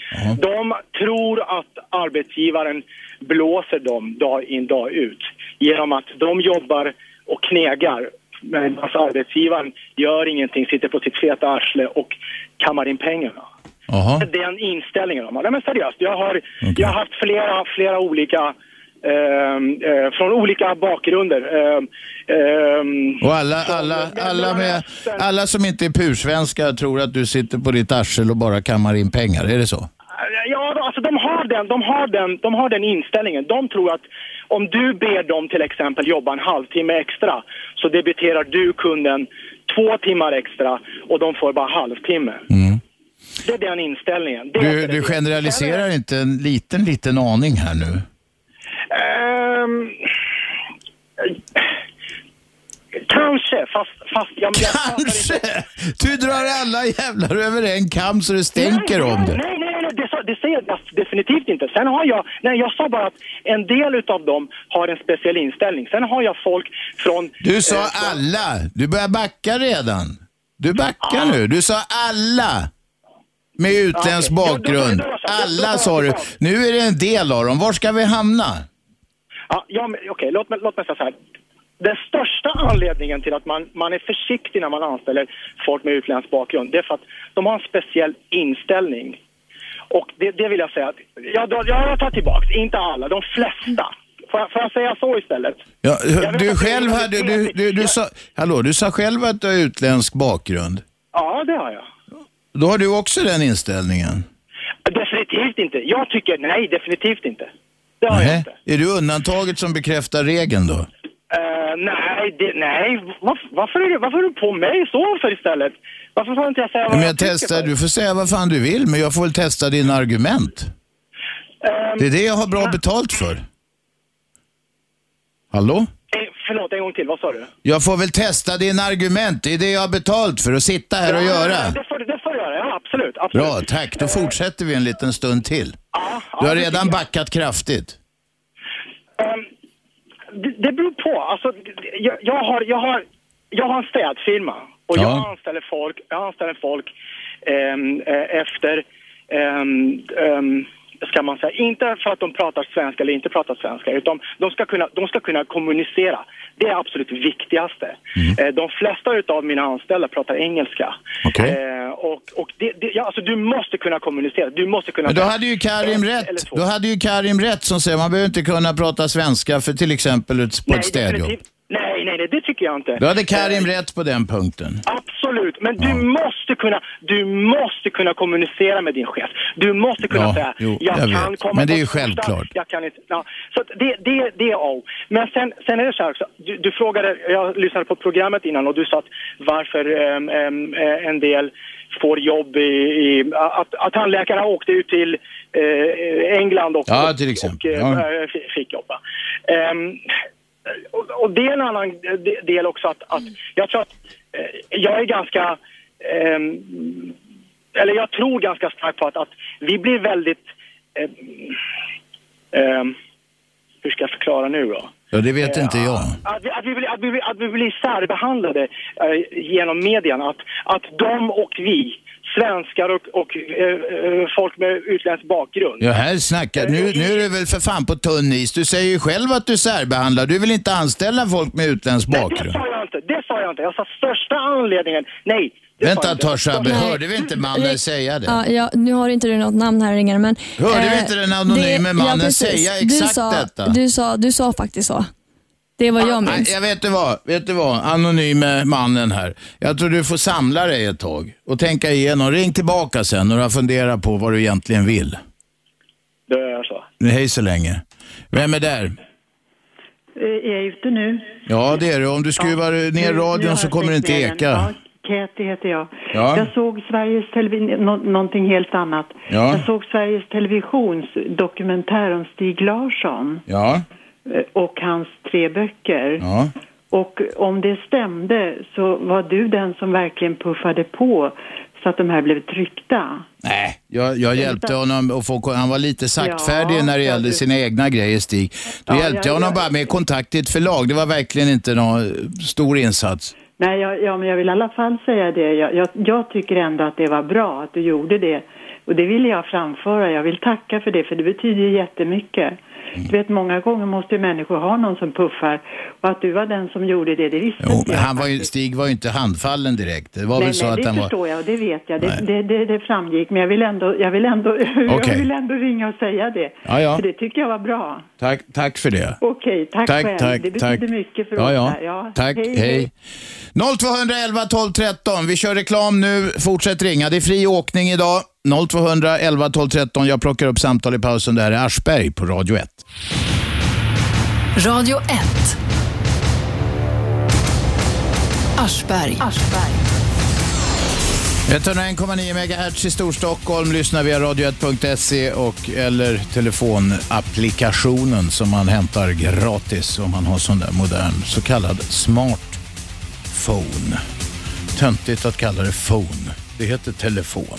De tror att arbetsgivaren blåser dem dag in dag ut genom att de jobbar och knegar medan arbetsgivaren gör ingenting, sitter på sitt feta arsle och kammar in pengarna. Är den inställningen de har. Nej men seriöst, jag har, jag har haft flera, flera olika ehm, eh, från olika bakgrunder. Ehm, Och alla, alla, alla, med, alla som inte är pursvenskar tror att du sitter på ditt arsel och bara kammar in pengar. Är det så? Ja, alltså de har, den, de, har den, de har den inställningen. De tror att om du ber dem till exempel jobba en halvtimme extra så debiterar du kunden två timmar extra och de får bara halvtimme. Det är den inställningen. Det Du, du generaliserar inte en liten, liten aning här nu? Ehm, kanske, fast... fast jag, Kanske! Du drar alla jävlar över en kam så det stänker om det. Nej, nej, nej, sa- det säger jag definitivt inte. Sen har jag, nej, jag sa bara att en del utav dem har en speciell inställning. Sen har jag folk från... Du sa eh, från- alla. Du börjar backa redan. Du backar nu. Du sa alla. Med utländsk bakgrund. Alla sa du. Nu är det en del av dem. Var ska vi hamna? Ja, ja okej, låt, mig, låt mig säga så här. Den största anledningen till att man, man är försiktig när man anställer folk med utländsk bakgrund, det är för att de har en speciell inställning. Och det, det vill jag säga att, jag, jag, jag tar tillbaks, inte alla, de flesta. Får jag, får jag säga så istället? Ja, Jag du själv hade, du, du, du, sa, hallå, du sa själv att du har utländsk bakgrund. Ja, det har jag. Då har du också den inställningen? Definitivt inte. Jag tycker, nej, definitivt inte. Det har jag Nähä. inte. Är du undantaget som bekräftar regeln då? Eh, nej, det, nej. Varför, varför, är du, varför är du på mig så för istället? Varför får inte jag säga vad Men jag, jag tycker testar, för? du får säga vad fan du vill, men jag får väl testa dina argument. Ehm, Det är det jag har bra betalt för. Hallå? eh, förlåt, en gång till. Vad sa du? Jag får väl testa dina argument. Det är det jag har betalt för, att sitta här och Ja, göra. Det får, du- det får du göra, ja absolut. absolut. Bra, tack. Då fortsätter vi en liten stund till. Du har redan backat kraftigt. Ehm, det, det beror på. Alltså, jag, jag, har, jag, har, jag har en städfirma och Ja. jag anställer folk, jag anställer folk ehm, eh, efter ehm, ska man säga. Inte för att de pratar svenska eller inte pratar svenska, utan de ska kunna, de ska kunna kommunicera. Det är absolut viktigaste. Mm. Eh, de flesta av mina anställda pratar engelska. Eh, och och det, det, ja, alltså, du måste kunna kommunicera. Du måste kunna... Men då hade ju Karim rätt. Då hade ju Karim rätt som säger man behöver inte kunna prata svenska för till exempel ett, på Nej, ett städjobb. Nej, nej, nej, det tycker jag inte. Då hade Karim rätt på den punkten. Absolut, men du måste kunna, du måste kunna kommunicera med din chef. Du måste kunna Ja, säga, jo, jag, jag kan vet. komma Men det är ju självklart. Jag kan inte, ja. Så det, det, det är A. Men sen, sen är det så här också, du, du frågade, jag lyssnade på programmet innan och du sa att varför ehm, ehm, eh, en del får jobb i, i att, att tandläkarna åkte ut till eh, England och, Ja, till exempel. och Ja. eh, f- fick jobba. Ehm, och, och det är en annan de- del också att, att jag tror att eh, jag är ganska, ehm, eller jag tror ganska starkt på att, att vi blir väldigt, ehm, ehm, hur ska jag förklara nu då? Ja, det vet inte jag. Att vi, att vi, blir, att vi, att vi blir särbehandlade eh, genom medierna. Att, att de och vi, svenskar och, och eh, eh, folk med utländsk bakgrund, Ja, här snackar, nu, nu är du väl för fan på tunn is. Du säger ju själv att du särbehandlar. Du vill inte anställa folk med utländsk Det bakgrund. sa jag inte. Det sa jag inte. Jag sa största anledningen. Nej. det Vänta Största- hörde vi inte mannen säga det? Ja, ja, nu har inte du något namn här ringare, men... Hörde vi eh, inte den anonyme mannen säga du exakt sa, detta? Du sa, du sa faktiskt så. Det vad jag minns. jag vet du vad, vet du vad, anonyme mannen här. Jag tror du får samla dig ett tag och tänka igenom. Ring tillbaka sen när du har funderat på vad du egentligen vill. Det är så. Hej så länge. Vem är där? Eh, Är jag ute nu? Ja, det är du. Om du skruvar ner nu har radion så jag kommer det inte ner eka. Ja, Käthi heter jag. Ja. Jag såg Sveriges television, nå någonting helt annat. Ja. Jag såg Sveriges Televisions dokumentär om Stig Larsson Ja, eh, och hans tre böcker. ja. Och om det stämde så var du den som verkligen puffade på så att de här blev tryckta. Nej, jag, jag hjälpte honom att få, han var lite saktfärdig Ja, när det gällde sina egna grejer Stig. Då Ja, hjälpte ja, jag honom bara med kontakt till ett förlag. Det var verkligen inte någon stor insats. Nej, jag, ja, men jag vill i alla fall säga det. Jag, jag, jag tycker ändå att det var bra att du gjorde det. Och det vill jag framföra. Jag vill tacka för det, för det betyder ju jättemycket. Du vet, många gånger måste ju människor ha någon som puffar. Och att du var den som gjorde det, det visste Jo, inte jag. han var ju, Stig var ju inte handfallen direkt. Det var nej, väl så nej, att det han var... förstår jag och det vet jag. Det, det, det, det framgick. Men jag vill ändå, jag vill ändå, jag Okej. vill ändå ringa och säga det. Ja, ja. För det tycker jag var bra. Tack, tack för det. Okej, tack, Tack, själv. tack, det betyder tack. mycket för Ja, oss ja. här. Ja, Tack, hej. 0211 12 13. Vi kör reklam nu. Fortsätt ringa. Det är fri åkning idag. 0211 12 13. Jag plockar upp samtal i pausen. Det här är Aschberg på Radio 1. Radio 1. Aschberg. 101,9 MHz i Storstockholm. Lyssna via radio1.se och eller telefonapplikationen som man hämtar gratis om man har sån där modern så kallad smartphone. Töntigt att kalla det phone. Det heter telefon.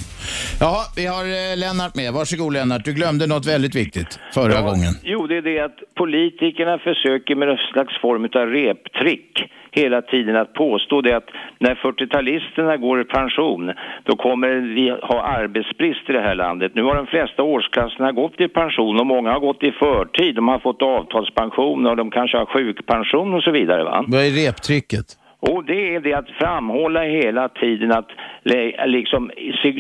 Ja, vi har eh, Lennart med. Varsågod Lennart. Du glömde något väldigt viktigt förra Ja, gången. Jo, det är det att politikerna försöker med någon slags form av reptrick hela tiden att påstå det att när 40-talisterna går i pension då kommer vi ha arbetsbrist i det här landet. Nu har de flesta årsklasserna gått i pension och många har gått i förtid. De har fått avtalspension och de kanske har sjukpension och så vidare. Va? Vad är reptricket? Och det är det att framhålla hela tiden att liksom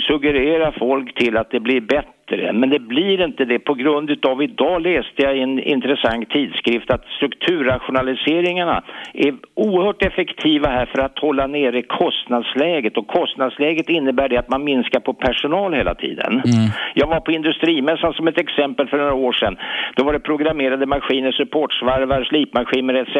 suggerera folk till att det blir bättre. Men det blir inte det på grund utav, idag läste jag i en intressant tidskrift att strukturrationaliseringarna är oerhört effektiva här för att hålla nere kostnadsläget och kostnadsläget innebär det att man minskar på personal hela tiden. Jag var på industrimässan som ett exempel för några år sedan. Då var det programmerade maskiner, supportsvarvar, slipmaskiner etc.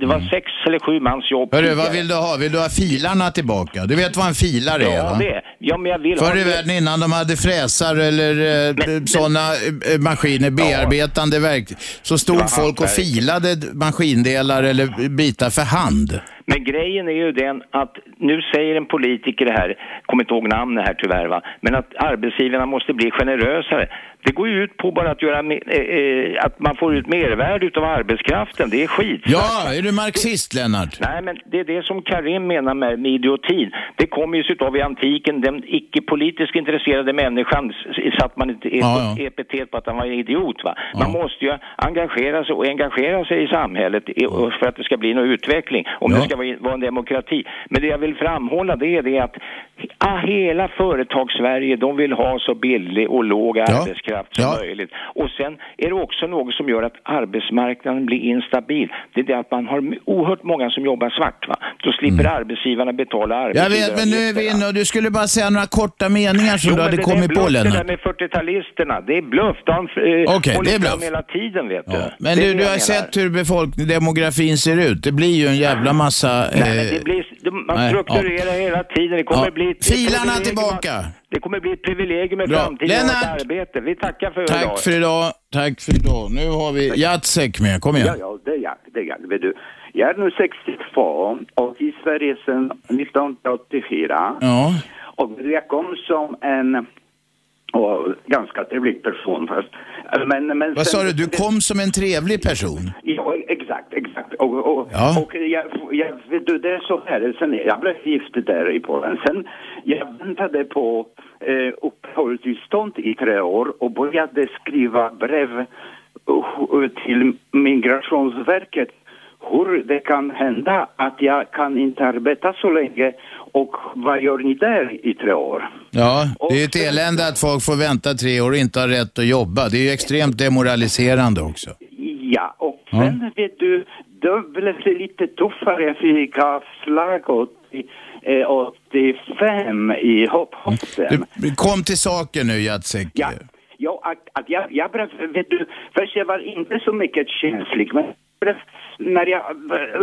Det var sex eller sju mans jobb. Hörru, vad vill du ha? Vill du ha filarna tillbaka? Du vet vad en filare är Ja, va? det. Ja, men jag vill Förr i världen innan de hade fräsar eller eh, sådana eh, maskiner, bearbetande verk, så stod folk och filade maskindelar eller bitar för hand. Men grejen är ju den att nu säger en politiker det här, kommer inte ihåg namnet här tyvärr va, men att arbetsgivarna måste bli generösare. Det går ju ut på bara att göra, eh, eh, att man får ut mervärde utav arbetskraften. Det är skit. Ja, är du marxist Lennart? Nej, men det är det som Karim menar med, med idiotin. Det kommer ju utav i antiken, den icke-politiskt intresserade människan satt man inte Ja, epitet på att han var en idiot. Va? Man måste ju engagera sig och engagera sig i samhället för att det ska bli någon utveckling, om Ja. det ska vara, en demokrati. Men det jag vill framhålla det är det att hela företagssverige, de vill ha så billig och låg arbetskraft som Ja. möjligt. Och sen är det också något som gör att arbetsmarknaden blir instabil. Det är det att man har oerhört många som jobbar svart. Va? Då slipper arbetsgivarna betala Mm. Jag vet, men nu är vi inne och du skulle bara säga några korta meningar som Jo, du hade det kommit är på bluff det där Lennart. med 40-talisterna. Det är bluff. De eh, Okej, håller det är bluff. hela tiden vet du. Men Det är du, det du har menar. sett hur befolkning, demografin ser ut. Det blir ju en jävla massa... Men eh, det blir, man nej, strukturerar hela tiden. Det kommer Ja. bli ett Filarna tillbaka. att- Det kommer bli ett privilegium i Bra. framtiden att Lennart! arbete. Vi tackar för Tack idag. för idag. Tack för idag. Nu har vi Jacek med. Kom igen. Ja, ja, det är jag. Det är jag. Vet du. Jag är nu 62 och i Sverige sedan 1984. Ja. Och jag kom som en och ganska trevlig person först. Men, men Vad sen- sa du? Du kom som en trevlig person. Ja, exakt, exakt. Och, och, Ja. och jag, jag, du, det är så här, sen jag blev gift där i Polen. Sen jag väntade på eh, uppehållstillstånd i tre år och började skriva brev uh, till Migrationsverket hur det kan hända att jag kan inte arbeta så länge och vad gör ni där i tre år? Ja, det är ju ett elände att folk får vänta tre år och inte har rätt att jobba. Det är ju extremt demoraliserande också. Ja, och sen vet du, då blev det lite tuffare. Jag fick avslag 80, eh, 85 i hopp, hoppen. Du, kom till saken nu Jacek. Ja, ja att, att jag, jag blev, vet du, först jag var inte så mycket känslig, men blev, när jag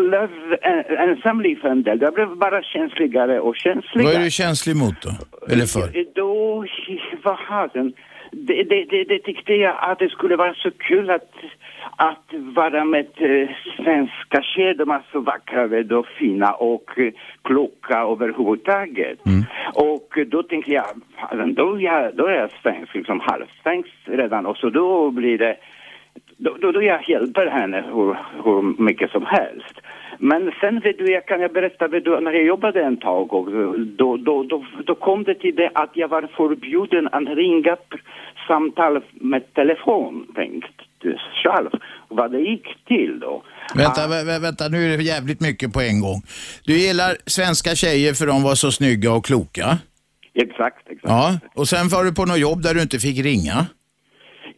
blev en- ensamliv en del, jag blev bara känsligare och Vad känsligare. är du känslig mot då? Eller för? Då, vad har den? Det, det, det, det tyckte jag att det skulle vara så kul att, att vara med eh, svenska tjejer. De är så vackra och fina och eh, kloka överhuvudtaget. Och eh, då tänkte jag, då är jag, då är jag svensk, liksom halvsvensk redan. Och så då blir det, då, då, då jag hjälper henne hur, hur mycket som helst. Men sen vet du, jag kan jag berätta, vet du, när jag jobbade en tag och då, då, då, då kom det till det att jag var förbjuden att ringa samtal med telefon, tänkte själv vad det gick till då. Vänta, vä- vä- vänta, nu är det jävligt mycket på en gång. Du gillar svenska tjejer för de var så snygga och kloka. Exakt, exakt. Ja, och sen var du på något jobb där du inte fick ringa.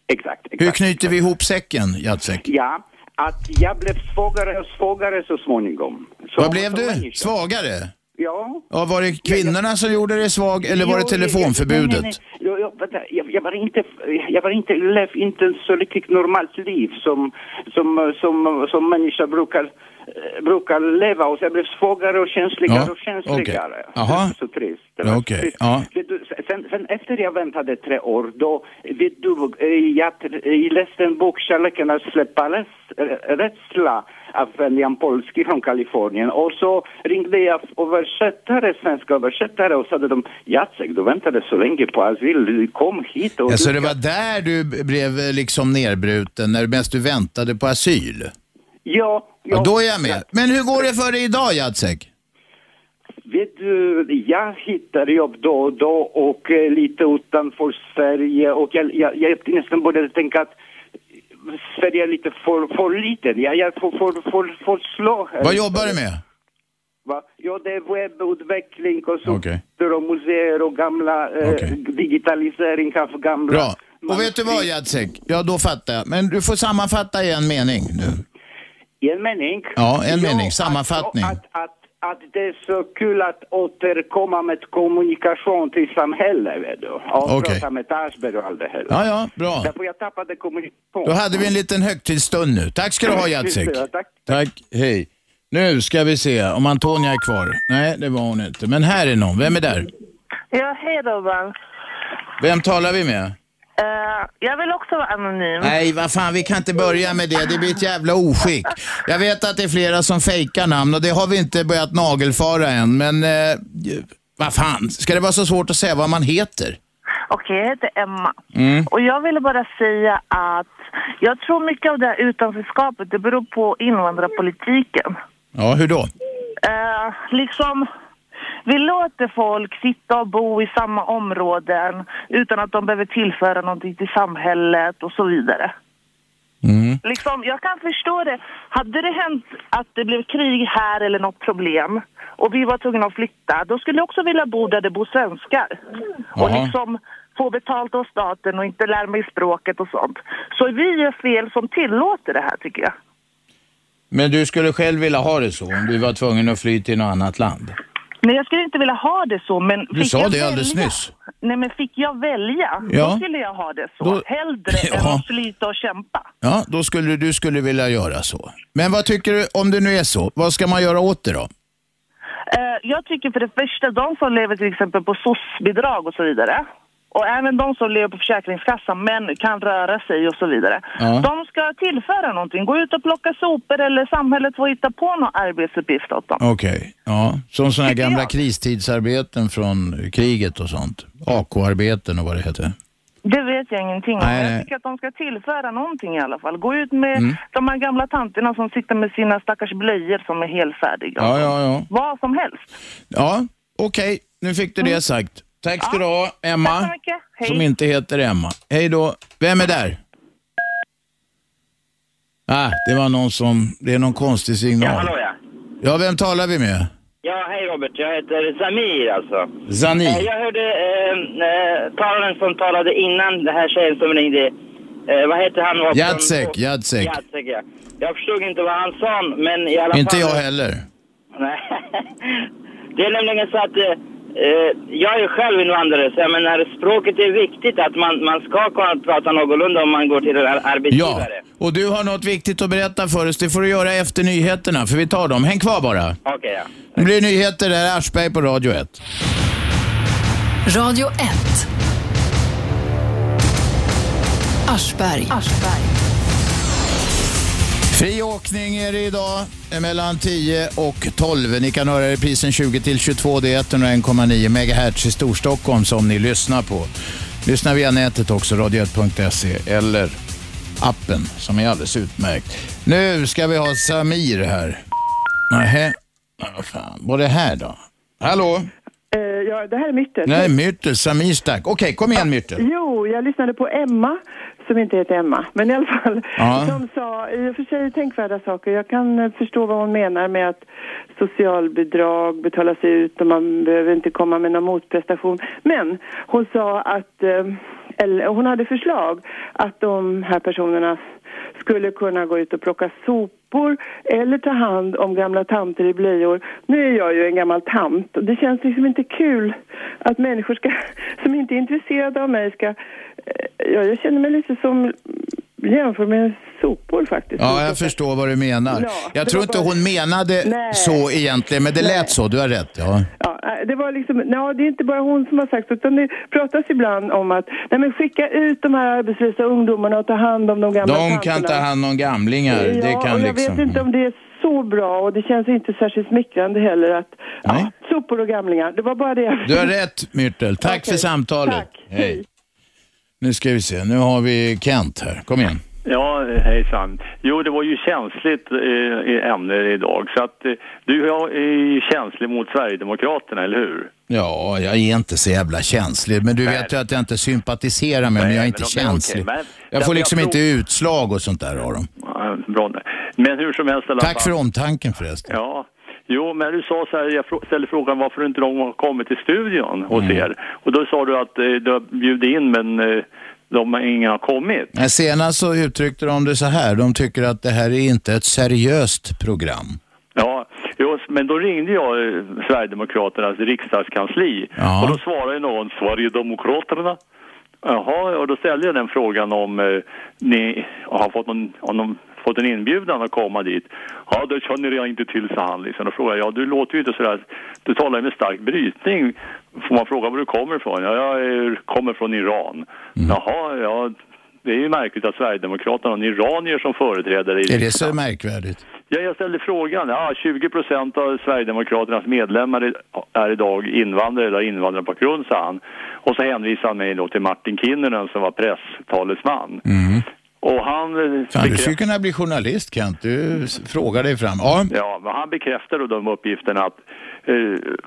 Exakt, Hur knyter vi ihop säcken, Jacek? Ja, att jag blev svagare och svagare så småningom. Så, Vad blev du? människa. Svagare? Ja. Ja, var det kvinnorna som gjorde dig svag eller var det Jo, Nej, nej, telefonförbudet? nej. Jo, vänta, jag, jag var inte, jag var inte, lev inte en så riktigt normalt liv som, som, som, som människor brukar, brukar leva och så jag blev svagare och känsligare Ja, och känsligare. Jaha. Så trist. Ja, trist. ja. Du, sen, sen efter jag väntade tre år, då, vet du, eh, jag, jag läste en bok, Kärleken att släppa räds- eh, rädsla av Jan Polski från Kalifornien. Och så ringde jag översättare, svenska översättare och sa de, Jacek, du väntade så länge på asyl, du kom hit och... Alltså du det var där du blev eh, liksom nerbruten, när mest du väntade på asyl? Ja, Ja, då är jag med. Men hur går det för dig idag, Jacek? Vet du, jag hittar jobb då och då och eh, lite utanför Sverige och jag, jag, jag nästan började tänka att Sverige är lite för, för liten. Jag, jag får, får, får, får slå här. Vad jobbar du med? Va? Ja, det är webbutveckling och så Okej. och museer och gamla eh, digitalisering av gamla... Bra. Och vet du vad, Jacek? Ja, då fattar jag. Men du får sammanfatta i en mening nu. I en mening? Ja, en mening. Sammanfattning. Att, att, att det är så kul att återkomma med kommunikation till samhället, vet du. Och Okej. prata med Aschberg och allt det här. Ja, ja, bra. Därför jag tappade kommunikation. Då hade vi en liten högtidsstund nu. Tack ska du ha, Jacek. Ja, tack. Tack, hej. Nu ska vi se om Antonia är kvar. Nej, det var hon inte. Men här är någon. Vem är där? Ja, hej Robban. Vem talar vi med? Eh, jag vill också vara anonym. Nej, vad fan, vi kan inte börja med det. Det blir ett jävla oskick. Jag vet att det är flera som fejkar namn och det har vi inte börjat nagelfara än, men eh, vad fan, ska det vara så svårt att säga vad man heter? Okej, jag heter Emma. Mm. Och jag ville bara säga att jag tror mycket av det här utanförskapet, det beror på invandrarpolitiken. Ja, hur då? Eh, liksom, vi låter folk sitta och bo i samma områden utan att de behöver tillföra någonting till samhället och så vidare. Mm. Liksom, jag kan förstå det. Hade det hänt att det blev krig här eller något problem och vi var tvungna att flytta, då skulle jag också vilja bo där det bor svenskar. Och Jaha. liksom få betalt av staten och inte lära mig språket och sånt. Så vi gör fel som tillåter det här tycker jag. Men du skulle själv vilja ha det så om du var tvungen att fly till något annat land? Nej, jag skulle inte vilja ha det så, men... Du fick sa jag det alldeles välja- nyss. Nej, men fick jag välja, Ja. då skulle jag ha det så. Då- Hellre än Ja. att slita och kämpa. Ja, då skulle du skulle vilja göra så. Men vad tycker du, om det nu är så, vad ska man göra åt det då? Eh, jag tycker för det första, de som lever till exempel på SOS-bidrag och så vidare, och även de som lever på Försäkringskassan men kan röra sig och så vidare. Ja. De ska tillföra någonting. Gå ut och plocka sopor eller samhället får hitta på någon arbetsuppgift åt dem. Okej, ja. Som sådana här gamla jag. kristidsarbeten från kriget och sånt. AK-arbeten och vad det heter. Det vet jag ingenting om. Nej. Jag tycker att de ska tillföra någonting i alla fall. Gå ut med Mm. de här gamla tanterna som sitter med sina stackars blöjor som är helfärdiga. Ja, ja, ja. Vad som helst. Ja, okej. Nu fick du det sagt. Tack ska du ha, Emma. Tack så mycket. Hej. Som inte heter Emma. Hej då. Vem är där? Ah, det var någon som... Det är någon konstig signal. Ja, hallå ja. Ja, vem talar vi med? Ja, hej Robert. Jag heter Samir alltså. Zani. Eh, jag hörde eh, eh, talaren som talade innan, det här tjejen som ringde. Eh, vad heter han? Var Jacek, Jacek. Jacek, ja. Jag förstod inte vad han sa, men i alla Inte fall... jag heller. Nej. Det är nämligen så att eh, jag är ju själv invandrare, så jag menar språket är viktigt. Att man, man ska kunna prata någorlunda om man går till en ar- Ja, arbetsgivare. och du har något viktigt att berätta för oss. Det får du göra efter nyheterna, för vi tar dem. Häng kvar bara. Okej, ja. Nu blir det nyheter. Det här är Aschberg på Radio 1. Radio 1. Aschberg. Fri åkning är det idag mellan 10 och 12. Ni kan höra reprisen 20 till 22. Det är 101,9 MHz i Storstockholm som ni lyssnar på. Lyssna via nätet också, radio1.se eller appen som är alldeles utmärkt. Nu ska vi ha Samir här. Nähä, vad fan, vad är det här då? Hallå? Eh, ja, det här är Myrtel. Nej, Myrtel, Samir stack. Okej, kom igen Myrtel. Jo, jag lyssnade på Emma, som inte heter Emma, men i alla fall, Ja. som sa i och för sig tänkvärda saker. Jag kan eh, förstå vad hon menar med att socialbidrag betalas ut och man behöver inte komma med någon motprestation. Men hon sa att, eh, eller hon hade förslag att de här personerna skulle kunna gå ut och plocka sopor eller ta hand om gamla tanter i blöjor. Nu är jag ju en gammal tant och det känns liksom inte kul att människor ska, som inte är intresserade av mig ska... Ja, jag känner mig lite som jämför med sopor faktiskt. Ja, jag förstår vad du menar. Ja, Jag tror inte bara- hon menade Nej. så egentligen, men det lät så. Du har rätt. Ja. Ja, det var liksom, ja, det är inte bara hon som har sagt utan det pratas ibland om att nej men skicka ut de här arbetslösa ungdomarna och ta hand om de gamla De tanterna. kan ta hand om gamlingar. Ja, det kan och jag liksom... vet inte om det är så bra och det känns inte särskilt smickrande heller att Nej. sopor och gamlingar. Det var bara det Du har rätt Myrtel. Tack Okej, för samtalet. tack. Hej. Nu ska vi se. Nu har vi Kent här. Kom igen. Ja, hejsan. Jo, det var ju känsligt eh, ämne idag. Så att eh, du är känslig mot Sverigedemokraterna, eller hur? Ja, jag är inte så jävla känslig. Men du vet ju att jag inte sympatiserar med dem. Jag är inte men- men känslig. okej, men- Jag får liksom jag inte utslag och sånt där av dem. Ja, bra. Men hur som helst Tack för omtanken förresten. Ja, jo, men du sa så här, jag ställde frågan varför inte de har kommit till studion hos Mm. er. Och då sa du att eh, du har bjudit in men eh, de har inga har kommit. Men Senast så uttryckte de det så här. De tycker att det här är inte ett seriöst program. Ja, just, men då ringde jag eh, Sverigedemokraternas riksdagskansli Ja. och då svarade någon Sverigedemokraterna. Jaha, och då ställde jag den frågan om eh, ni har fått någon, om de fått en inbjudan att komma dit. Ja, det känner jag inte till, sa han. Liksom. Då frågade jag, ja, du låter ju inte sådär, du talar ju med stark brytning. Får man fråga var du kommer ifrån? Ja, jag är, kommer från Iran. Jaha, ja, det är ju märkligt att Sverigedemokraterna har en iranier som företrädare i Är det så märkvärdigt? Ja, jag ställde frågan. Ja, 20 procent av Sverigedemokraternas medlemmar är- idag invandrare eller invandrarbakgrund, sa han. Och så hänvisade han mig då till Martin Kinnunen som var presstalesman. Och han... eh, Fan, du bekräft- skulle kunna bli journalist Kent. Du frågar dig fram. Ja. Ja, men han bekräftade de uppgifterna att eh,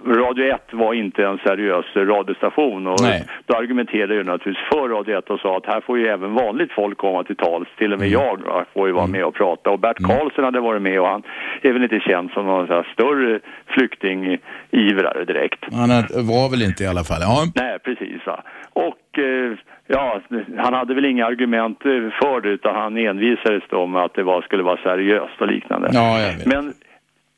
Radio 1 var inte en seriös radiostation och Nej. då argumenterade jag naturligtvis för Radio 1 och sa att här får ju även vanligt folk komma till tals, till och med Mm. jag då, får ju vara med och prata och Bert Karlsson hade varit med och han är väl inte känd som någon större flyktingivrare direkt. Han var väl inte i alla fall. Ja. Nej, precis. Va? Och eh, ja, han hade väl inga argument eh, för det utan han envisades då med att det var, skulle vara seriöst och liknande. Ja, jag. Men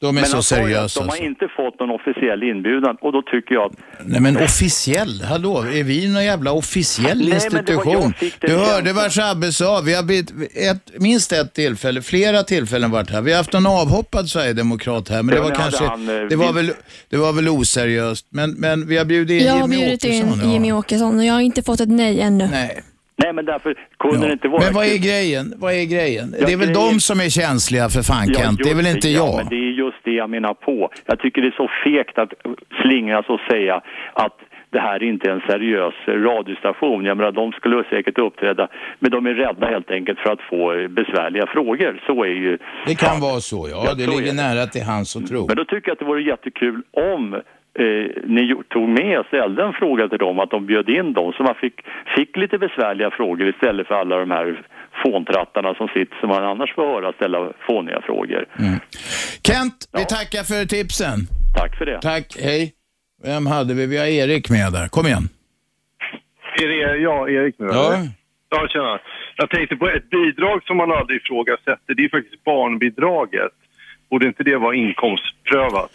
De är men så seriösa. De har alltså. inte fått någon officiell inbjudan och då tycker jag att Nej men officiell, hallå, är vi någon jävla officiell Nej, men det var- jag institution? Du hörde vad Shabbe sa, vi har blivit ett, minst ett tillfälle, flera tillfällen varit här. Vi har haft en avhoppad sverigedemokrat här, men det var kanske, han, eh, det var, väl, det var väl oseriöst. Men, men vi har bjudit in Jag har Jimmy bjudit in Åkesson. Jimmy Åkesson och jag har inte fått ett nej ännu. Nej. Nej, men därför kunde det inte vara... Men vad är grejen? Vad är grejen? Ja, det är väl grejen- de som är känsliga för fan Ja, Kent, det är väl inte ja, jag? men det är just det jag menar på. Jag tycker det är så fegt att slingras och säga att det här är inte en seriös radiostation. Jag menar, de skulle säkert uppträda, men de är rädda helt enkelt för att få besvärliga frågor. Så är ju... Det kan vara så, ja. Ja, det ligger det. nära till hans att tro. Men då tycker jag att det vore jättekul om eh, ni tog med och ställde en fråga till dem, att de bjöd in dem så man fick, fick lite besvärliga frågor istället för alla de här fåntrattarna som sitter som man annars får höra ställa fåniga frågor. Kent, vi tackar för tipsen. Tack för det. Tack, hej. Vem hade vi? Vi har Erik med där. Kom igen. Är det jag, Erik, nu? Ja. Ja, tjena. Jag tänkte på ett bidrag som man aldrig ifrågasätter. Det är faktiskt barnbidraget. Borde inte det vara inkomstprövat?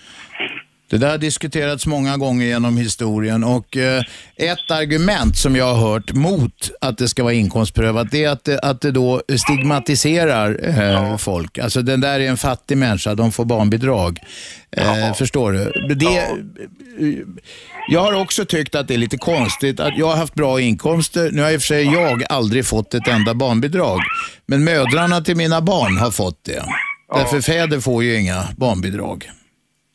Det där har diskuterats många gånger genom historien och eh, ett argument som jag har hört mot att det ska vara inkomstprövat det är att det, att det då stigmatiserar eh, folk. Alltså den där är en fattig människa, de får barnbidrag. Eh, förstår du? Det, jag har också tyckt att det är lite konstigt att jag har haft bra inkomster. Nu har i och för sig jag aldrig fått ett enda barnbidrag. Men mödrarna till mina barn har fått det. Därför fäder får ju inga barnbidrag.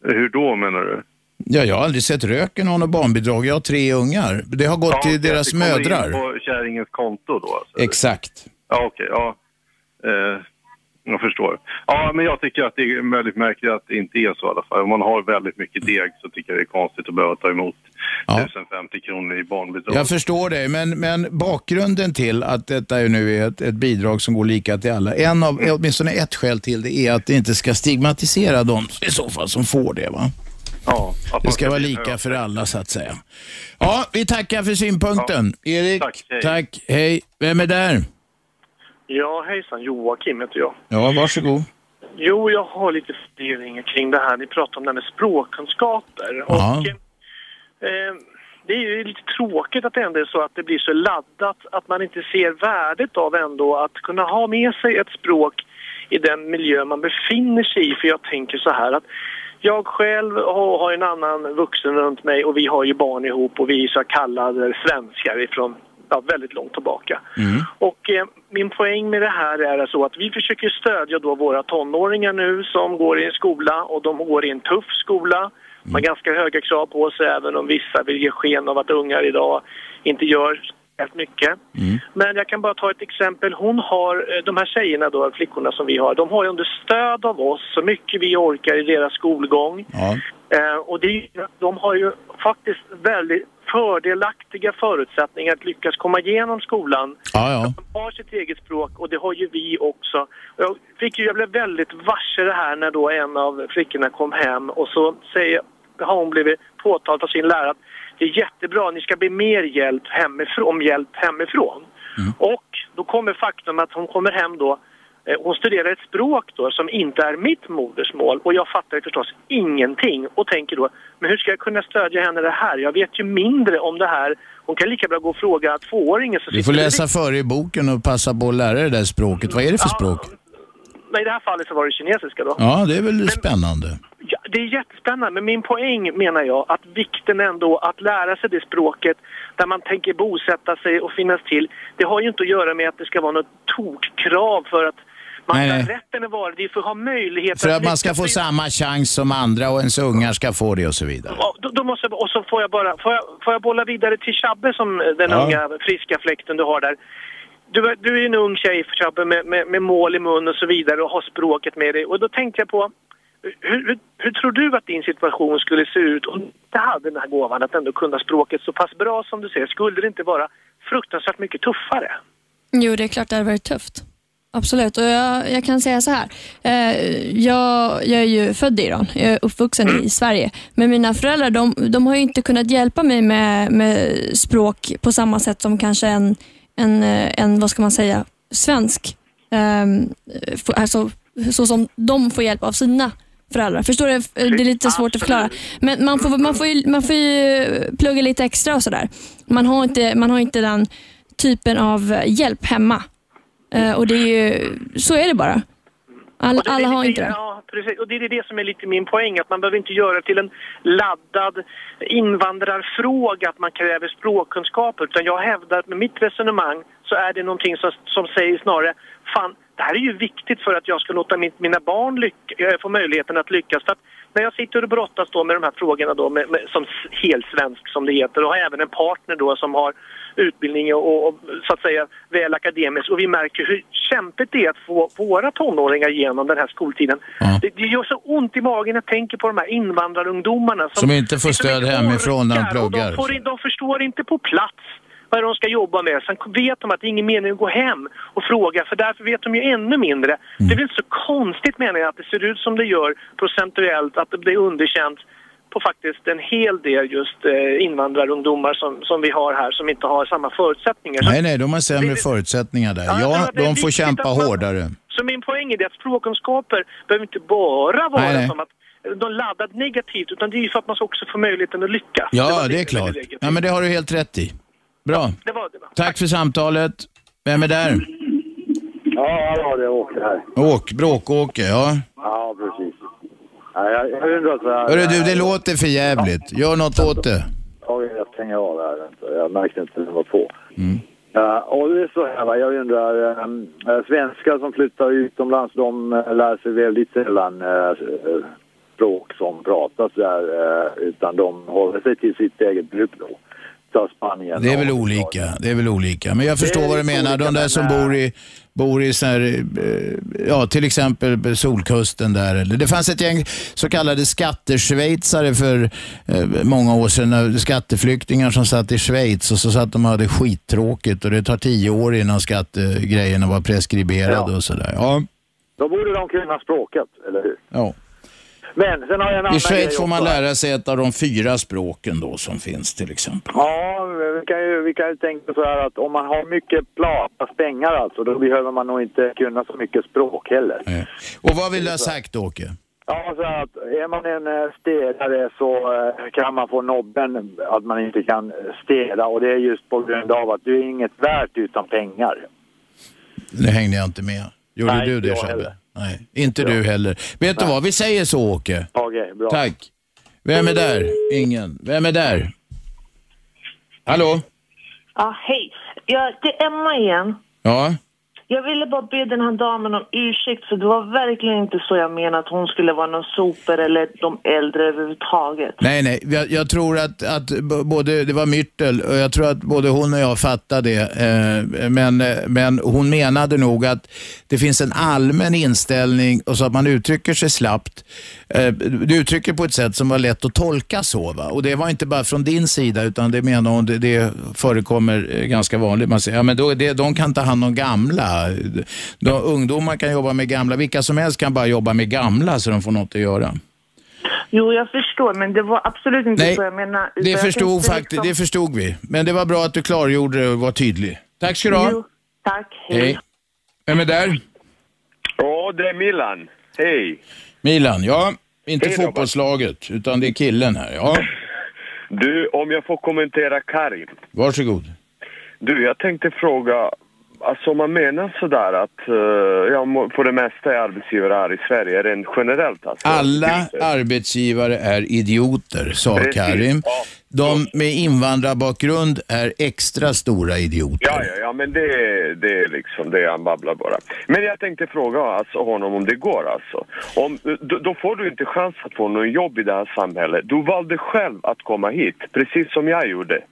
Hur då menar du? Ja, jag har aldrig sett röken av något barnbidrag. Jag har tre ungar. Det har gått till okej, deras det kommer mödrar. In på kärringens konto då alltså? Exakt. Ja, okej. ja. Eh, jag förstår. Ja, men jag tycker att det är väldigt märkligt att det inte är så i alla fall. Om man har väldigt mycket deg så tycker jag det är konstigt att behöva ta emot 1050 kronor i barnbidrag. Jag förstår det, men, men bakgrunden till att detta är nu är ett, ett bidrag som går lika till alla, en av, åtminstone ett skäl till det är att det inte ska stigmatisera de i så fall som får det. va? Ja, Det ska vara lika för alla så att säga. Ja, vi tackar för synpunkten. Erik, tack, tack, hej. hej. Vem är där? Ja, hejsan. Joakim heter jag. Ja, varsågod. Jo, jag har lite funderingar kring det här. Ni pratar om det här med språkkunskaper. Ja. Och, det är ju lite tråkigt att det ändå är så att det blir så laddat att man inte ser värdet av ändå att kunna ha med sig ett språk i den miljö man befinner sig i. För jag tänker så här att jag själv har, en annan vuxen runt mig och vi har ju barn ihop och vi är så kallade svenskar ifrån ja, väldigt långt tillbaka. Och eh, min poäng med det här är så att vi försöker stödja då våra tonåringar nu som går i en skola och de går i en tuff skola. De har ganska höga krav på sig även om vissa vill ge sken av att ungar idag inte gör helt mycket. Men jag kan bara ta ett exempel. Hon har, eh, de här tjejerna då, flickorna som vi har, de har under stöd av oss så mycket vi orkar i deras skolgång. Eh, och det, de har ju faktiskt väldigt fördelaktiga förutsättningar att lyckas komma igenom skolan. Ja, ja. De har sitt eget språk och det har ju vi också. Jag, fick ju, jag blev väldigt varse det här när då en av flickorna kom hem och så säger, har hon blivit påtalat av sin lärare att det är jättebra, ni ska bli mer hjälp hemifrån, om hjälp hemifrån. Och då kommer faktum att hon kommer hem då eh, hon studerar ett språk då som inte är mitt modersmål och jag fattar förstås ingenting och tänker då, men hur ska jag kunna stödja henne det här? Jag vet ju mindre om det här. Hon kan lika bra gå och fråga tvååringen Du får läsa före i boken och passa på att lära dig det där språket. Vad är det för språk? nej, i det här fallet så var det kinesiska då. Ja, det är väl spännande. Det är jättespännande, men min poäng menar jag att vikten ändå att lära sig det språket där man tänker bosätta sig och finnas till, det har ju inte att göra med att det ska vara något tokkrav för att man Nej, ska nej. rätten är vara, det för att ha möjlighet För att man ska få i- samma chans som andra och ens ungar ska få det och så vidare. Ja, då, då måste och så får jag bara, får jag, får jag bolla vidare till Chabbe som eh, den Ja. unga friska fläkten du har där. Du, är- du är en ung tjej Chabbe med, med, med mål i mun och så vidare och har språket med dig. Och då tänkte jag på, hur, hur, hur tror du att din situation skulle se ut om du inte hade den här gåvan att ändå kunna språket så pass bra som du säger? Skulle det inte vara fruktansvärt mycket tuffare? Jo, det är klart det hade varit tufft. Absolut. Och jag, jag kan säga så här. Eh, jag, jag är ju född i Iran. Jag är uppvuxen Mm. i Sverige. Men mina föräldrar de, de har ju inte kunnat hjälpa mig med, med språk på samma sätt som kanske en, en, eh, en vad ska man säga, svensk. Um, alltså, så som de får hjälp av sina föräldrar. Förstår du? Det är lite svårt att förklara. Men man får, man får, ju, man får plugga lite extra och sådär. Man, har inte, man har inte den typen av hjälp hemma. Eh, och det är ju, så är det bara. All, det alla har inte det. Ja, precis. Och det är det som är lite min poäng, att man behöver inte göra till en laddad invandrarfråga att man kräver språkkunskaper, utan jag hävdar att med mitt resonemang så är det någonting som, som säger snarare, fan, det här är ju viktigt för att jag ska låta min, mina barn eh, få möjligheten att lyckas. För att när jag sitter och brottas då med de här frågorna då, med, med, som helsvensk som det heter, och har även en partner då som har utbildning och, och så att säga väl akademisk och vi märker hur kämpigt det är att få våra tonåringar igenom den här skoltiden. Det, det gör så ont i magen när jag tänker på de här invandrarungdomarna Som inte får stöd hemifrån när de pluggar. De, får, de förstår inte på plats vad de ska jobba med. Sen vet de att det är ingen mening att gå hem och fråga för därför vet de ju ännu mindre. Mm. Det är väl inte så konstigt menar jag att det ser ut som det gör procentuellt, att det blir underkänt på faktiskt en hel del just eh, invandrarungdomar som, som vi har här som inte har samma förutsättningar. Nej, nej, de har sämre förutsättningar där. Ja, det är de får kämpa man- hårdare. Så min poäng är det att språkkunskaper behöver inte bara vara Nej, nej. som att de laddat negativt utan det är ju för att man också få möjligheten att lyckas. Ja, det är klart. Ja, men det har du helt rätt i. Bra. Det var det. Tack för samtalet. Vem är där? Ja, ja, det är Åke här. Åk, Bråk-Åke, ja. Ja, precis. Ja, jag, jag undrar så här... Hörru du, det låter för jävligt. Gör något åt det. Ja, jag stänger av här. Jag märkte inte att den var på. Mm. Ja, och det är så här, va, jag undrar, äh, svenskar som flyttar utomlands, de äh, lär sig väldigt sällan äh, språk som pratas där, äh, utan de håller sig till sitt eget bruk Ta Spanien. Det är väl olika. Det är väl olika. Men jag förstår vad du menar. De där som bor i, bor i så här, eh, ja till exempel Solkusten där. Det fanns ett gäng så kallade skatteschweizare för eh, många år sedan. eh, Skatteflyktingar som satt i Schweiz och så satt de och hade skittråkigt och det tar tio år innan skattegrejerna var preskriberade och sådär. Ja. Då borde de kunna språket, eller hur? Ja. Men sen har jag en annan I Schweiz får man lära sig ett av de fyra språken då som finns till exempel. Ja, vi kan, ju, vi kan ju tänka så här att om man har mycket plata pengar alltså, då behöver man nog inte kunna så mycket språk heller. Och vad vill du ha sagt Åke? Ja, så att är man en eh, städare så eh, kan man få nobben att man inte kan eh, städa och det är just på grund av att du är inget värt utan pengar. Det hängde jag inte med. Gjorde Nej, du det Shabbe? Nej, inte du heller. Vet du vad, vi säger så Åke. Okej, bra. Tack. Vem är där? Ingen. Vem är där? Hallå? Ja, hej. Ja, det är Emma igen. Ja? Jag ville bara be den här damen om ursäkt för det var verkligen inte så jag menade att hon skulle vara någon super eller de äldre överhuvudtaget. Nej, nej. Jag, jag tror att, att både, det var Myrtel och jag tror att både hon och jag fattade det. Eh, men, men hon menade nog att det finns en allmän inställning och så att man uttrycker sig slappt. Eh, du uttrycker på ett sätt som var lätt att tolka så. Va? Och det var inte bara från din sida utan det menar hon, det, det förekommer eh, ganska vanligt. Man säger, ja men då, det, de kan ta hand om gamla. De, ungdomar kan jobba med gamla. Vilka som helst kan bara jobba med gamla så de får något att göra. Jo, jag förstår, men det var absolut inte Nej, så jag menade. Det förstod, faktiskt, liksom- det förstod vi. Men det var bra att du klargjorde det och var tydlig. Tack ska du ha. Jo, tack. Hej. Hej. Vem är där? Ja, det är Milan. Hej. Milan, ja. Inte Hej, Robert. fotbollslaget, utan det är killen här. Ja, Du, om jag får kommentera Karin. varsågod. Du, jag tänkte fråga, alltså om man menar sådär att, eh, ja, för det mesta är arbetsgivare här i Sverige, en generellt alltså? Alla arbetsgivare är idioter, sa Precis, Karim. ja. De med invandrarbakgrund är extra stora idioter. Ja, ja, ja, men det, det är liksom det han babblar bara. Men jag tänkte fråga alltså, honom om det går alltså. Om, då, då får du inte chans att få någon jobb i det här samhället. Du valde själv att komma hit, precis som jag gjorde.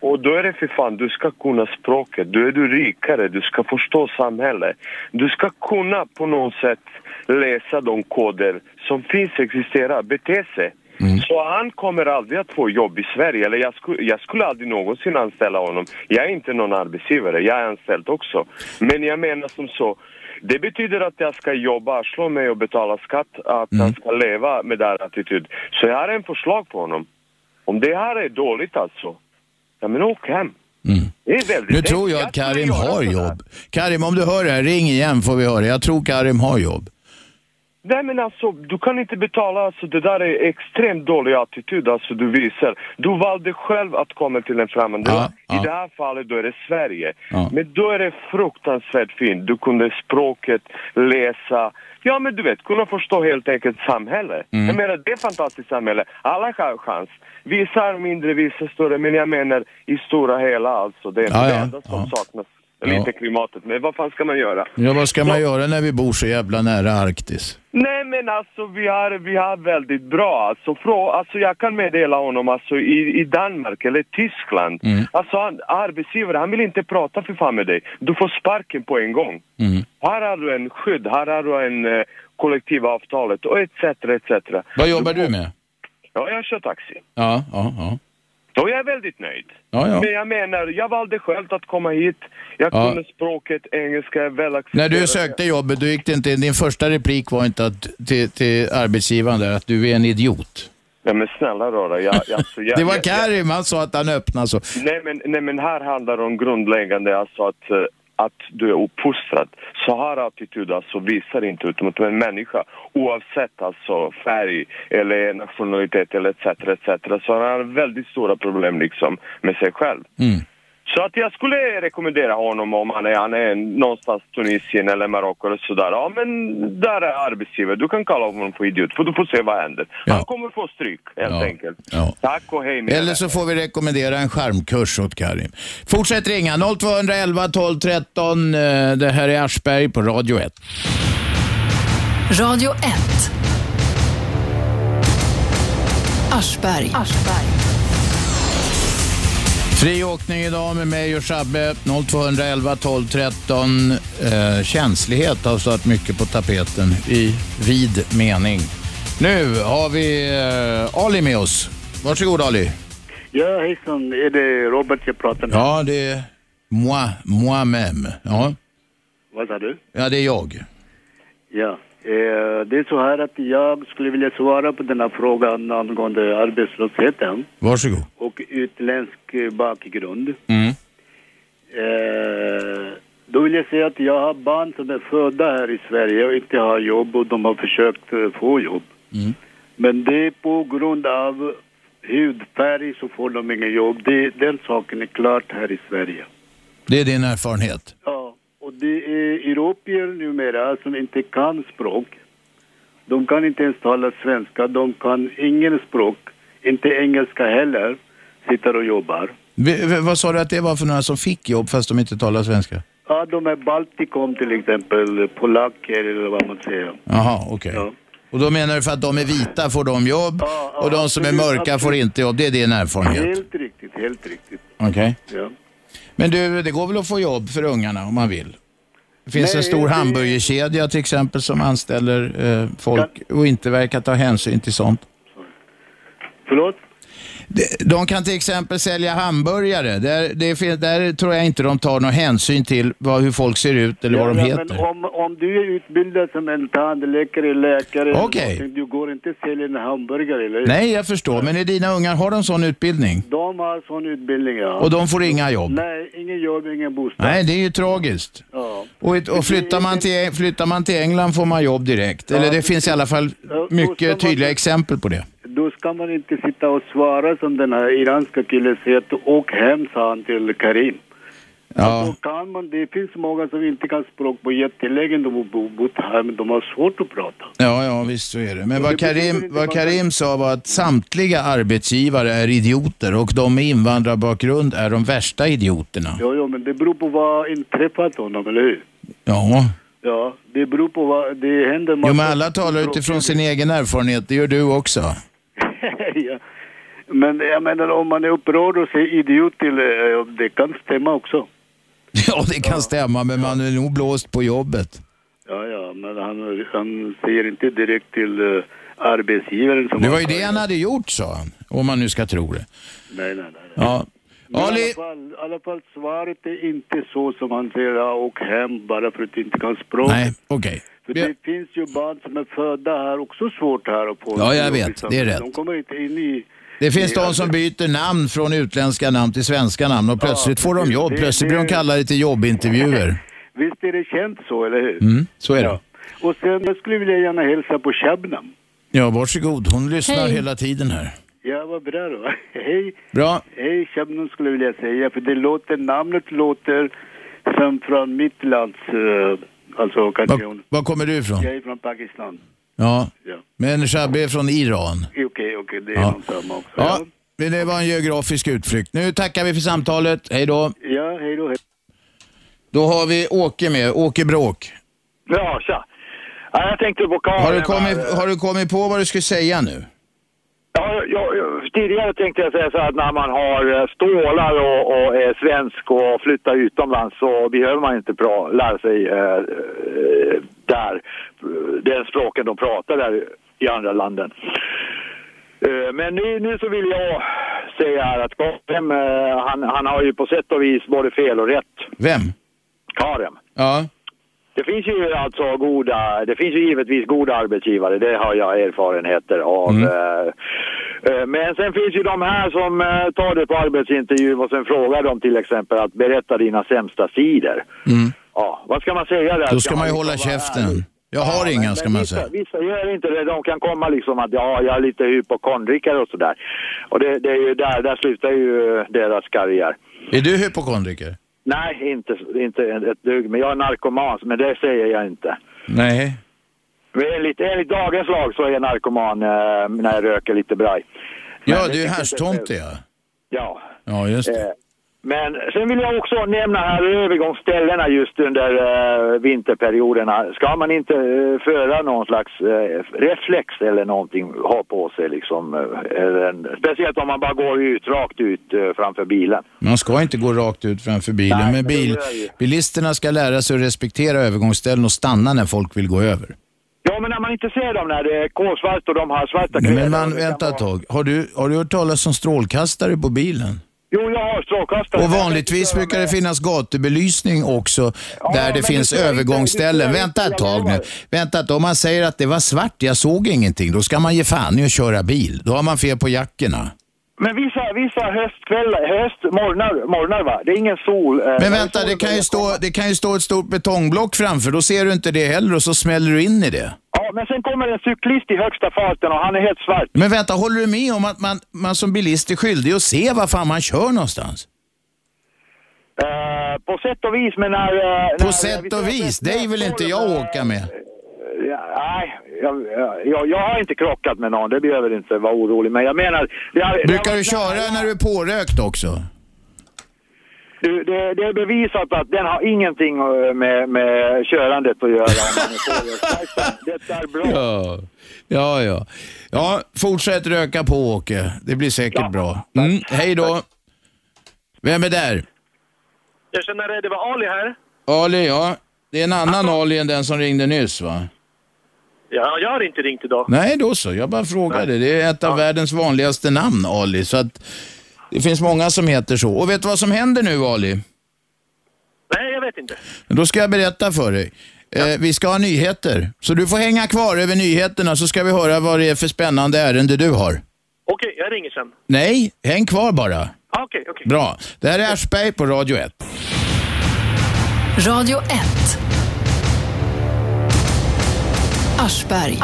Och då är det för fan, du ska kunna språket, då är du rikare, du ska förstå samhället. Du ska kunna på något sätt läsa de koder som finns, existerar, bete sig. Så han kommer aldrig att få jobb i Sverige, eller jag skulle, jag skulle aldrig någonsin anställa honom. Jag är inte någon arbetsgivare, jag är anställd också. Men jag menar som så, det betyder att jag ska jobba, slå mig och betala skatt, att han ska leva med den attityd. Så jag har en förslag på honom. Om det här är dåligt alltså, ja men åk hem. Det är väldigt Nu tror jag att Karim har jobb. Karim, om du hör det här, ring igen får vi höra. Jag tror Karim har jobb. Nej men alltså, du kan inte betala, alltså det där är extremt dålig attityd alltså du visar. Du valde själv att komma till en främmande land. I det här fallet då är det Sverige. Men då är det fruktansvärt fint. Du kunde språket, läsa, ja men du vet, kunna förstå helt enkelt samhället. Jag menar det är ett fantastiskt samhälle. Alla har chans. Vissa är mindre, vissa större, men jag menar i stora hela alltså. Det är Ja, det ja, enda som ja. saknas. Lite klimatet, men vad fan ska man göra? Ja, vad ska man göra när vi bor så jävla nära Arktis? Nej men alltså vi har, vi har väldigt bra, alltså, frå, alltså jag kan meddela honom alltså i, i Danmark eller Tyskland, alltså han, arbetsgivare han vill inte prata för fan med dig, du får sparken på en gång. Här har du en skydd, här har du en eh, kollektivavtalet och etc etc. Vad jobbar du med? Ja, jag kör taxi. Ja, ja, ja. Och jag är väldigt nöjd. Ja, ja. Men jag menar, jag valde själv att komma hit, jag Ja. kunde språket, engelska väl När du sökte jobbet, du gick det inte, din första replik var inte att, till, till arbetsgivaren där att du är en idiot. Ja men snälla rara, jag, alltså, jag, Det var Karim, han sa att han öppnade så. Nej men, nej men här handlar det om grundläggande, alltså att, eh, att du är uppfostrad. Så här attityd alltså visar inte ut mot en människa oavsett alltså färg eller nationalitet eller etc. etc. Så han har väldigt stora problem liksom med sig själv. Mm. Så att jag skulle rekommendera honom om han är, han är någonstans Tunisien eller Marocko eller sådär. Ja men där är arbetsgivare, du kan kalla honom för idiot för du får se vad händer. Han kommer få stryk helt Ja. enkelt. Ja. Tack och hej mina Eller så får vi rekommendera en skärmkurs åt Karim. Fortsätt ringa 0211 12 13. Eh, Det här är Aschberg på Radio 1. Radio 1. Aschberg. Fri åkning idag med mig och Shabbe. 0211 12 13. Eh, känslighet har stått mycket på tapeten i vid mening. Nu har vi eh, Ali med oss. Varsågod Ali. Ja, hejsan. Är det Robert jag pratar med? Ja, det är moi, moi-même. Ja. Vad sa du? ja, det är jag. Ja. Eh, det är så här att jag skulle vilja svara på den här frågan angående arbetslösheten Varsågod. och utländsk eh, bakgrund. Mm. Eh, då vill jag säga att jag har barn som är födda här i Sverige och inte har jobb och de har försökt få jobb. Mm. Men det är på grund av hudfärg så får de ingen jobb. Det, den saken är klart här i Sverige. Det är din erfarenhet. Ja, och det är europeer numera som inte kan språk. De kan inte ens tala svenska, de kan ingen språk, inte engelska heller, sitter och jobbar. V- vad sa du att det var för några som fick jobb fast de inte talar svenska? Ja, de är Baltikum till exempel, polacker eller vad man säger. Jaha, okej. Och då menar du för att de är vita får de jobb och de som är mörka får inte jobb. Det är din erfarenhet? Helt riktigt, helt riktigt. Okej. Ja. Men du, det går väl att få jobb för ungarna om man vill? Det finns Nej, en stor det- hamburgerkedja till exempel som anställer eh, folk och inte verkar ta hänsyn till sånt. Förlåt? De- kan till exempel sälja hamburgare. Där, det, där tror jag inte de tar någon hänsyn till vad, hur folk ser ut eller vad de Ja, heter. Men om, om du är utbildad som en tandläkare, läkare, eller någonting, du går inte att sälja en hamburgare, eller Nej, jag förstår. Men är dina ungar, har de sån utbildning? De har sån utbildning, ja. Och de får inga jobb? Nej, ingen jobb, ingen bostad. Nej, det är ju tragiskt. Ja. Och, ett- och flyttar, man till, flyttar man till England får man jobb direkt. Eller det finns i alla fall mycket tydliga exempel på det. Då ska man inte sitta och svara som den här iranska killen säger att åk hem, sa han till Karim. Ja. Alltså, kan man, det finns många som inte kan språk på jättelänge, de har bo- bott här, men de har svårt att prata. Ja, ja, visst så är det. Men vad Karim, vad Karim sa var att samtliga arbetsgivare är idioter och de med invandrarbakgrund är de värsta idioterna. Ja, ja, men det beror på vad inträffat honom, eller hur? Ja. Ja, det beror på vad, det händer Jo, men alla talar utifrån sin egen erfarenhet. Det gör du också. ja. Men jag menar, om man är upprörd och säger idiot till, eh, det kan stämma också. Ja, det kan stämma, men man är nog blåst på jobbet. Ja, ja, men han, han säger inte direkt till uh, arbetsgivaren som Det var ju det han hade gjort, sa han. Om man nu ska tro det. Nej, nej, nej. Ja. Men i Ali, alla fall, alla fall svaret är inte så som han säger, ja, åk hem bara för att du inte kan språket. nej, okej. För det finns ju barn som är födda här också svårt här att få Ja, jag vet. Det är rätt. De kommer inte in i... Det finns de som byter namn från utländska namn till svenska namn och plötsligt får de jobb. Plötsligt blir de kallade till jobbintervjuer. Visst är det känt så, eller hur? Mm, så är det. Och sen, jag skulle vilja gärna hälsa på Shabnam. Ja, varsågod. Hon lyssnar Hej. hela tiden här. Ja, vad bra då. Hej. Bra. Hej Shabnam skulle jag vilja säga, för det låter, namnet låter som från mitt lands, uh, alltså kanske... Var kommer du ifrån? Jag är från Pakistan. Ja. Ja. Men Shabbe är från Iran. Okej, okej, det är Ja. samma också. Ja, men det var en geografisk utflykt. Nu tackar vi för samtalet. Hej då. Ja, hej då. Hej. Då har vi Åke med. Åke Bråk. Ja, tja. Ja, jag tänkte på Karin. Har du, kommit, har du kommit på vad du skulle säga nu? Ja, jag, jag, tidigare tänkte jag säga så att när man har eh, stålar och, och är svensk och flyttar utomlands så behöver man inte pra, lära sig eh, eh, där, den språken de pratar där i andra landen. Eh, Men nu, nu så vill jag säga att Karim, eh, han, han har ju på sätt och vis både fel och rätt. Vem? Karim. Ja. Det finns ju alltså goda, det finns ju givetvis goda arbetsgivare, det har jag erfarenheter av. Eh, eh, Men sen finns ju de här som eh, tar det på arbetsintervju och sen frågar de till exempel att berätta dina sämsta sidor. Mm. Ja, vad ska man säga där? Då ska man ju hålla käften. Jag har inga, men- ska man vissa, säga. Vissa gör inte det. De kan komma liksom att ja, jag är lite hypokondriker och sådär. Och det, det är ju där, där slutar ju deras karriär. Är du hypokondriker? Nej, inte, inte ett dugg. Men jag är narkoman, men det säger jag inte. Nej. Men Enligt, enligt dagens lag så är jag narkoman eh, när jag röker lite braj. Ja, du är inte- ja. Ja. Ja, just det. Eh, Men sen vill jag också nämna här övergångsställena just under eh, vinterperioderna. Ska man inte eh, föra någon slags eh, reflex eller någonting ha på sig liksom? eller speciellt om man bara går ut, rakt ut framför bilen. Man ska inte gå rakt ut framför bilen, Nej, men bil, bilisterna ska lära sig att respektera övergångsställen och stanna när folk vill gå över. Ja, men när man inte ser dem när det är kolsvart och de har svarta Nej, men kläder man, vänta ett tag. Har du, har du hört talas om strålkastare på bilen? Jo, jag har strålkastare. Och vanligtvis brukar det finnas gatubelysning också där det finns inte- övergångsställen. Vänta ett tag nu. Vänta, om man säger att det var svart, jag såg ingenting, då ska man ge fan i att köra bil. Då har man fel på jackorna. Men vissa, vissa höstkvällar, höstmorgnar, morgnar va? Det är ingen sol. eh, Men vänta, det kan, ju stå, det kan ju stå ett stort betongblock framför, då ser du inte det heller och så smäller du in i det. Ja, men sen kommer en cyklist i högsta farten och han är helt svart. Men vänta, håller du med om att man, man som bilist är skyldig att se var fan man kör någonstans? Eh, på sätt och vis, men när... eh, På när, sätt och vis, det vill inte jag åka med. Ja, nej, jag, jag, jag har inte krockat med någon, det behöver inte vara orolig. Men jag menar... Det, det, Brukar har- du köra när du är pårökt också? Du, det, det är bevisat att den har ingenting eh, med, med körandet att göra. Man är påverkad. det är bra. Ja. ja, ja. Ja, fortsätt röka på Åke. Det blir säkert bra. Mm, hej då. Vem är där? Jag känner det, det var Ali här. Ali, ja. Det är en annan Ali än den som ringde nyss va? Ja, jag har inte ringt idag. Nej, då så. Jag bara frågade. Det är ett av världens vanligaste namn, Ali. Så att det finns många som heter så. Och vet du vad som händer nu, Ali? Nej, jag vet inte. Då ska jag berätta för dig. Eh, vi ska ha nyheter. Så du får hänga kvar över nyheterna så ska vi höra vad det är för spännande ärende du har. Okej, jag ringer sen. Nej, häng kvar bara. Ah, Okej, okej. Bra. Det här är Aschberg på Radio 1. Radio 1. Aschberg.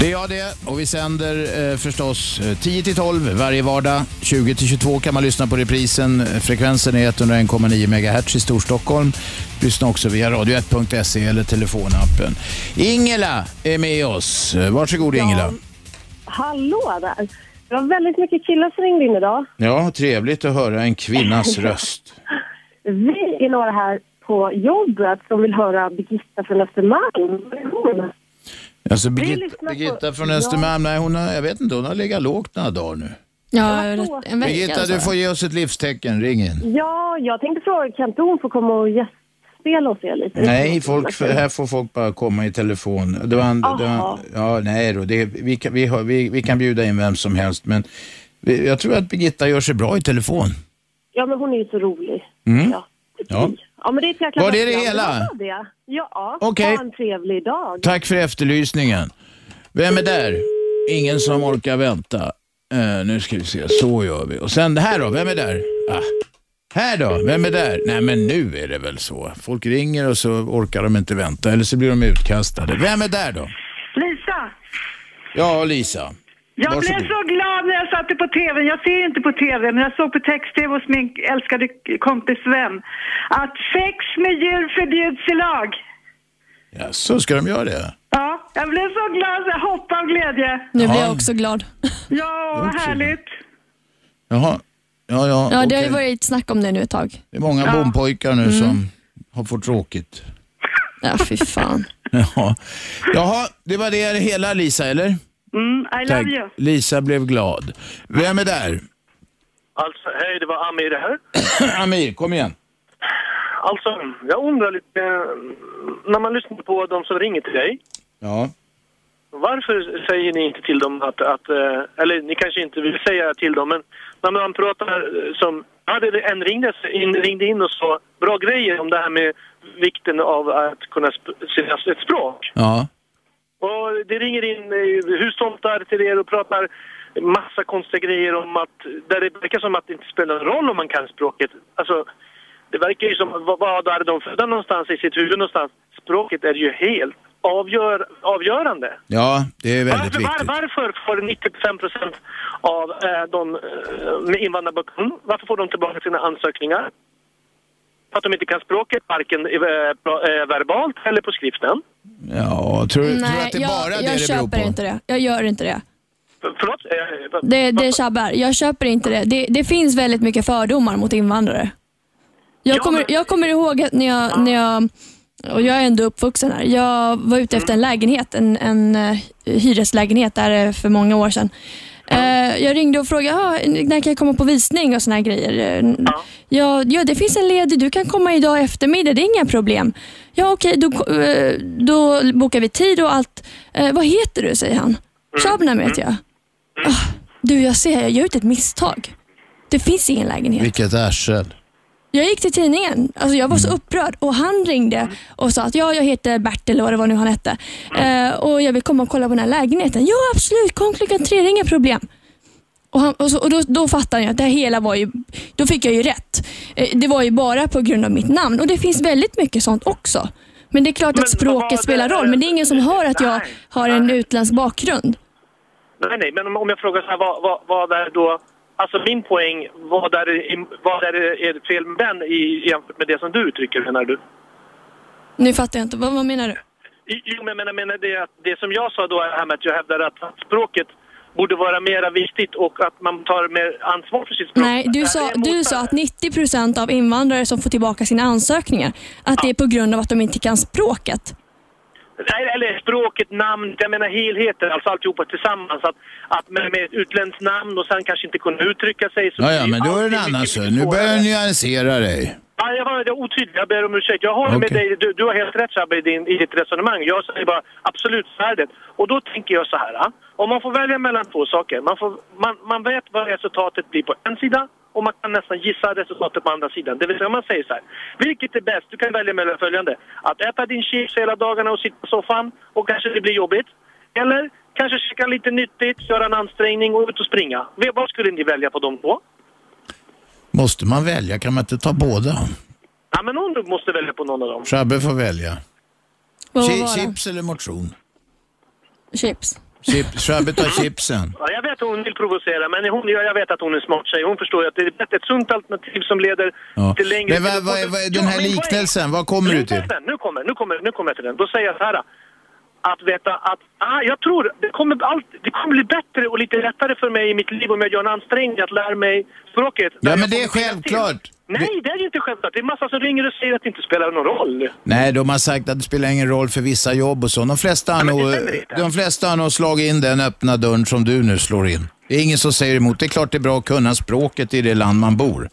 Det är jag det och vi sänder eh, förstås eh, 10 till 12 varje vardag. 20 till 22 kan man lyssna på reprisen. Eh, Frekvensen är 101,9 MHz i Storstockholm. Lyssna också via radio1.se eller telefonappen. Ingela är med oss. Eh, Varsågod Ingela. Hallå där! Det var väldigt mycket killar som ringde in idag. Ja, trevligt att höra en kvinnas röst. Vi är några här på jobbet som vill höra Birgitta från Östermalm. Hon? Alltså Vi Birgitta, från. Östermalm, nej, hon har, jag vet inte, hon har legat lågt några dagar nu. Ja, en vecka. Birgitta, alltså. du får ge oss ett livstecken. Ring in. Ja, jag tänkte fråga, kan inte hon få komma och gästspela hos er lite? Nej, folk, här får folk bara komma i telefon. Det var, en- det var, ja, nej då, det, vi, kan, vi, har, vi, vi kan bjuda in vem som helst, men vi, jag tror att Birgitta gör sig bra i telefon. Ja, men hon är ju så rolig. Mm. Ja. Ja. Ja, men det är ett jäkla Var det det hela? Det. Ja, Okej. ha en trevlig dag. Tack för efterlysningen. Vem är där? Ingen som orkar vänta. Eh, nu ska vi se, så gör vi. Och sen det här då, vem är där? Ah. Här då, vem är där? Nej men nu är det väl så. Folk ringer och så orkar de inte vänta, eller så blir de utkastade. Vem är där då? Lisa, Ja, Lisa. Jag blev Varsågod. så glad när jag satte på TV. Jag ser inte på TV, men jag såg på text-TV hos min älskade kompis Sven. Att sex med djur förbjuds i lag. Ja, så ska de göra det? Ja, jag blev så glad så jag hoppade av glädje. Nu blir Ja. jag också glad. Ja, vad härligt. Jaha. Ja, ja, Ja, det har okej. ju varit snack om det nu ett tag. Det är många bompojkar nu Mm. som har fått tråkigt. Ja, fy fan. Ja. Jaha, det var det hela Lisa, eller? Mm, I love you. Lisa blev glad. Vem är där? Alltså, hej, det var Amir här. Amir, kom igen. Alltså, jag undrar lite, när man lyssnar på de som ringer till dig, Ja. varför säger ni inte till dem att, att eh, eller ni kanske inte vill säga till dem, men när man pratar som, ja, det en ringde in, ringde in och sa bra grejer om det här med vikten av att kunna säga ett språk. Ja. Och det ringer in eh, hustomtar till er och pratar massa konstiga grejer om att, där det verkar som att det inte spelar någon roll om man kan språket. Alltså, det verkar ju som, vad, är de födda någonstans i sitt huvud någonstans? Språket är ju helt avgör, avgörande. Ja, det är väldigt Varför, var, viktigt. varför får 95 procent av eh, de eh, med invandrarbakgrund, varför får de tillbaka sina ansökningar? För att de inte kan språket, varken eh, eh, verbalt eller på skriften. Ja, tror, tror Nej, att det är jag, bara det jag det beror köper på? inte det. Jag gör inte det. För, förlåt? Eh, Det, det tjabbar. Jag köper inte det. det. Det finns väldigt mycket fördomar mot invandrare. Jag, kommer, jag kommer ihåg att när jag, när jag, och jag är ändå uppvuxen här, jag var ute efter en lägenhet, en, en hyreslägenhet där för många år sedan. Eh, jag ringde och frågade, ah, när kan jag komma på visning och såna här grejer. Eh, Ja, ja, det finns en ledig, du kan komma idag eftermiddag, det är inga problem. Ja, okej, då, eh, då bokar vi tid och allt. Eh, vad heter du, säger han. Shabnam heter jag. Ah, du, jag ser, jag gör ut ett misstag. Det finns ingen lägenhet. Vilket arsel. Jag gick till tidningen. Alltså jag var så upprörd och han ringde och sa att ja, jag heter Bertil eller vad det var nu han hette. Eh, och jag vill komma och kolla på den här lägenheten. Ja, absolut. Kom klockan tre, det är inga problem. Och, han, och, så, och då, då fattade jag att det hela var ju, då fick jag ju rätt. Eh, det var ju bara på grund av mitt namn och det finns väldigt mycket sånt också. Men det är klart att språket spelar roll, men det är ingen som hör att jag har en utländsk bakgrund. Nej, nej, men om- om jag frågar så här, vad, vad, vad är då... Alltså min poäng, vad är, det- vad är, det- fel med den i, jämfört med det som du uttrycker, menar du? Nu fattar jag inte. Vad, vad menar du? Jo, men jag menar, menar det, att det som jag sa då är här med att jag hävdar att, språket borde vara mera viktigt och att man tar mer ansvar för sitt språk. Nej, du sa, du sa att 90% av invandrare som får tillbaka sina ansökningar, att det är på grund av att de inte kan språket. Eller språket, namn, jag menar helheten, alltså alltihopa tillsammans. Att, att med, med utländskt namn och sen kanske inte kunna uttrycka sig. Så Ja, ja, men då är det en annan sak. Nu börjar du nyansera dig. Ja, jag var otydlig, jag ber om ursäkt. Jag håller med Okej. dig, du, du har helt rätt Shabbe i, din- i ditt resonemang. Jag säger bara absolut det. Och då tänker jag så här, om man får välja mellan två saker. Man, får, man, man vet vad resultatet blir på en sida och man kan nästan gissa resultatet på andra sidan. Det vill säga man säger så här, vilket är bäst? Du kan välja mellan följande. Att äta din chips hela dagarna och sitta på soffan och kanske det blir jobbigt. Eller kanske käka lite nyttigt, göra en ansträngning och ut och springa. Vad skulle ni välja på de två? Måste man välja? Kan man inte ta båda? Ja, men någon måste välja på någon av dem. Shabbe får välja. Chi-? Chips eller motion? Chips. Chip, Shabbe tar chipsen. Ja, jag vet att hon vill provocera, men hon, jag vet att hon är smart tjej. Hon förstår ju att det är ett- sunt alternativ som leder Ja. till längre... Men vad, vad, vad, den här poäng- liknelsen, vad kommer du till? Nu kommer, nu kommer, nu kommer jag till den. Då säger jag så här. Att veta att, ah, jag tror det kommer, allt, det kommer bli bättre och lite lättare för mig i mitt liv om jag gör en ansträngning att lära mig språket. Ja, men det är självklart. Nej, det är ju inte självklart. Det är massa som ringer och säger att det inte spelar någon roll. Nej, de har sagt att det spelar ingen roll för vissa jobb och så. De flesta har, nog, de flesta har nog slagit in den öppna dörren som du nu slår in. Det är ingen som säger emot. Det är klart det är bra att kunna språket i det land man bor.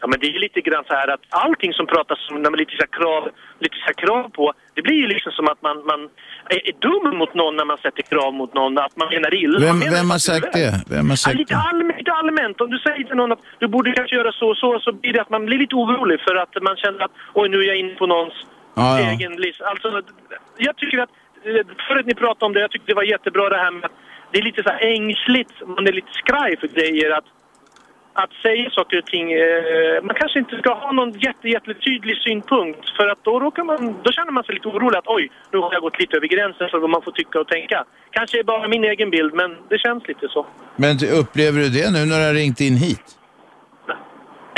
Ja, men det är ju lite grann så här att allting som pratas om, när man lite så krav, lite så krav på, det blir ju liksom som att man, man är, dum mot någon när man sätter krav mot någon, att man menar illa. Vem, menar vem har sagt det? Vem har Ja, sagt lite, det? allmänt, lite allmänt. Om du säger till någon att du borde kanske göra så och så, så blir det att man blir lite orolig för att man känner att oj, nu är jag inne på någons Ja, ja. egen lista. Alltså, jag tycker att, eh, förut ni pratade om det, jag tyckte det var jättebra det här med att det är lite så här ängsligt, man är lite skraj för grejer att att säga saker och ting. Eh, man kanske inte ska ha någon jätte, jättetydlig synpunkt för att då, råkar man, då känner man sig lite orolig att oj, nu har jag gått lite över gränsen för vad man får tycka och tänka. Kanske är bara min egen bild, men det känns lite så. Men upplever du det nu när du har ringt in hit?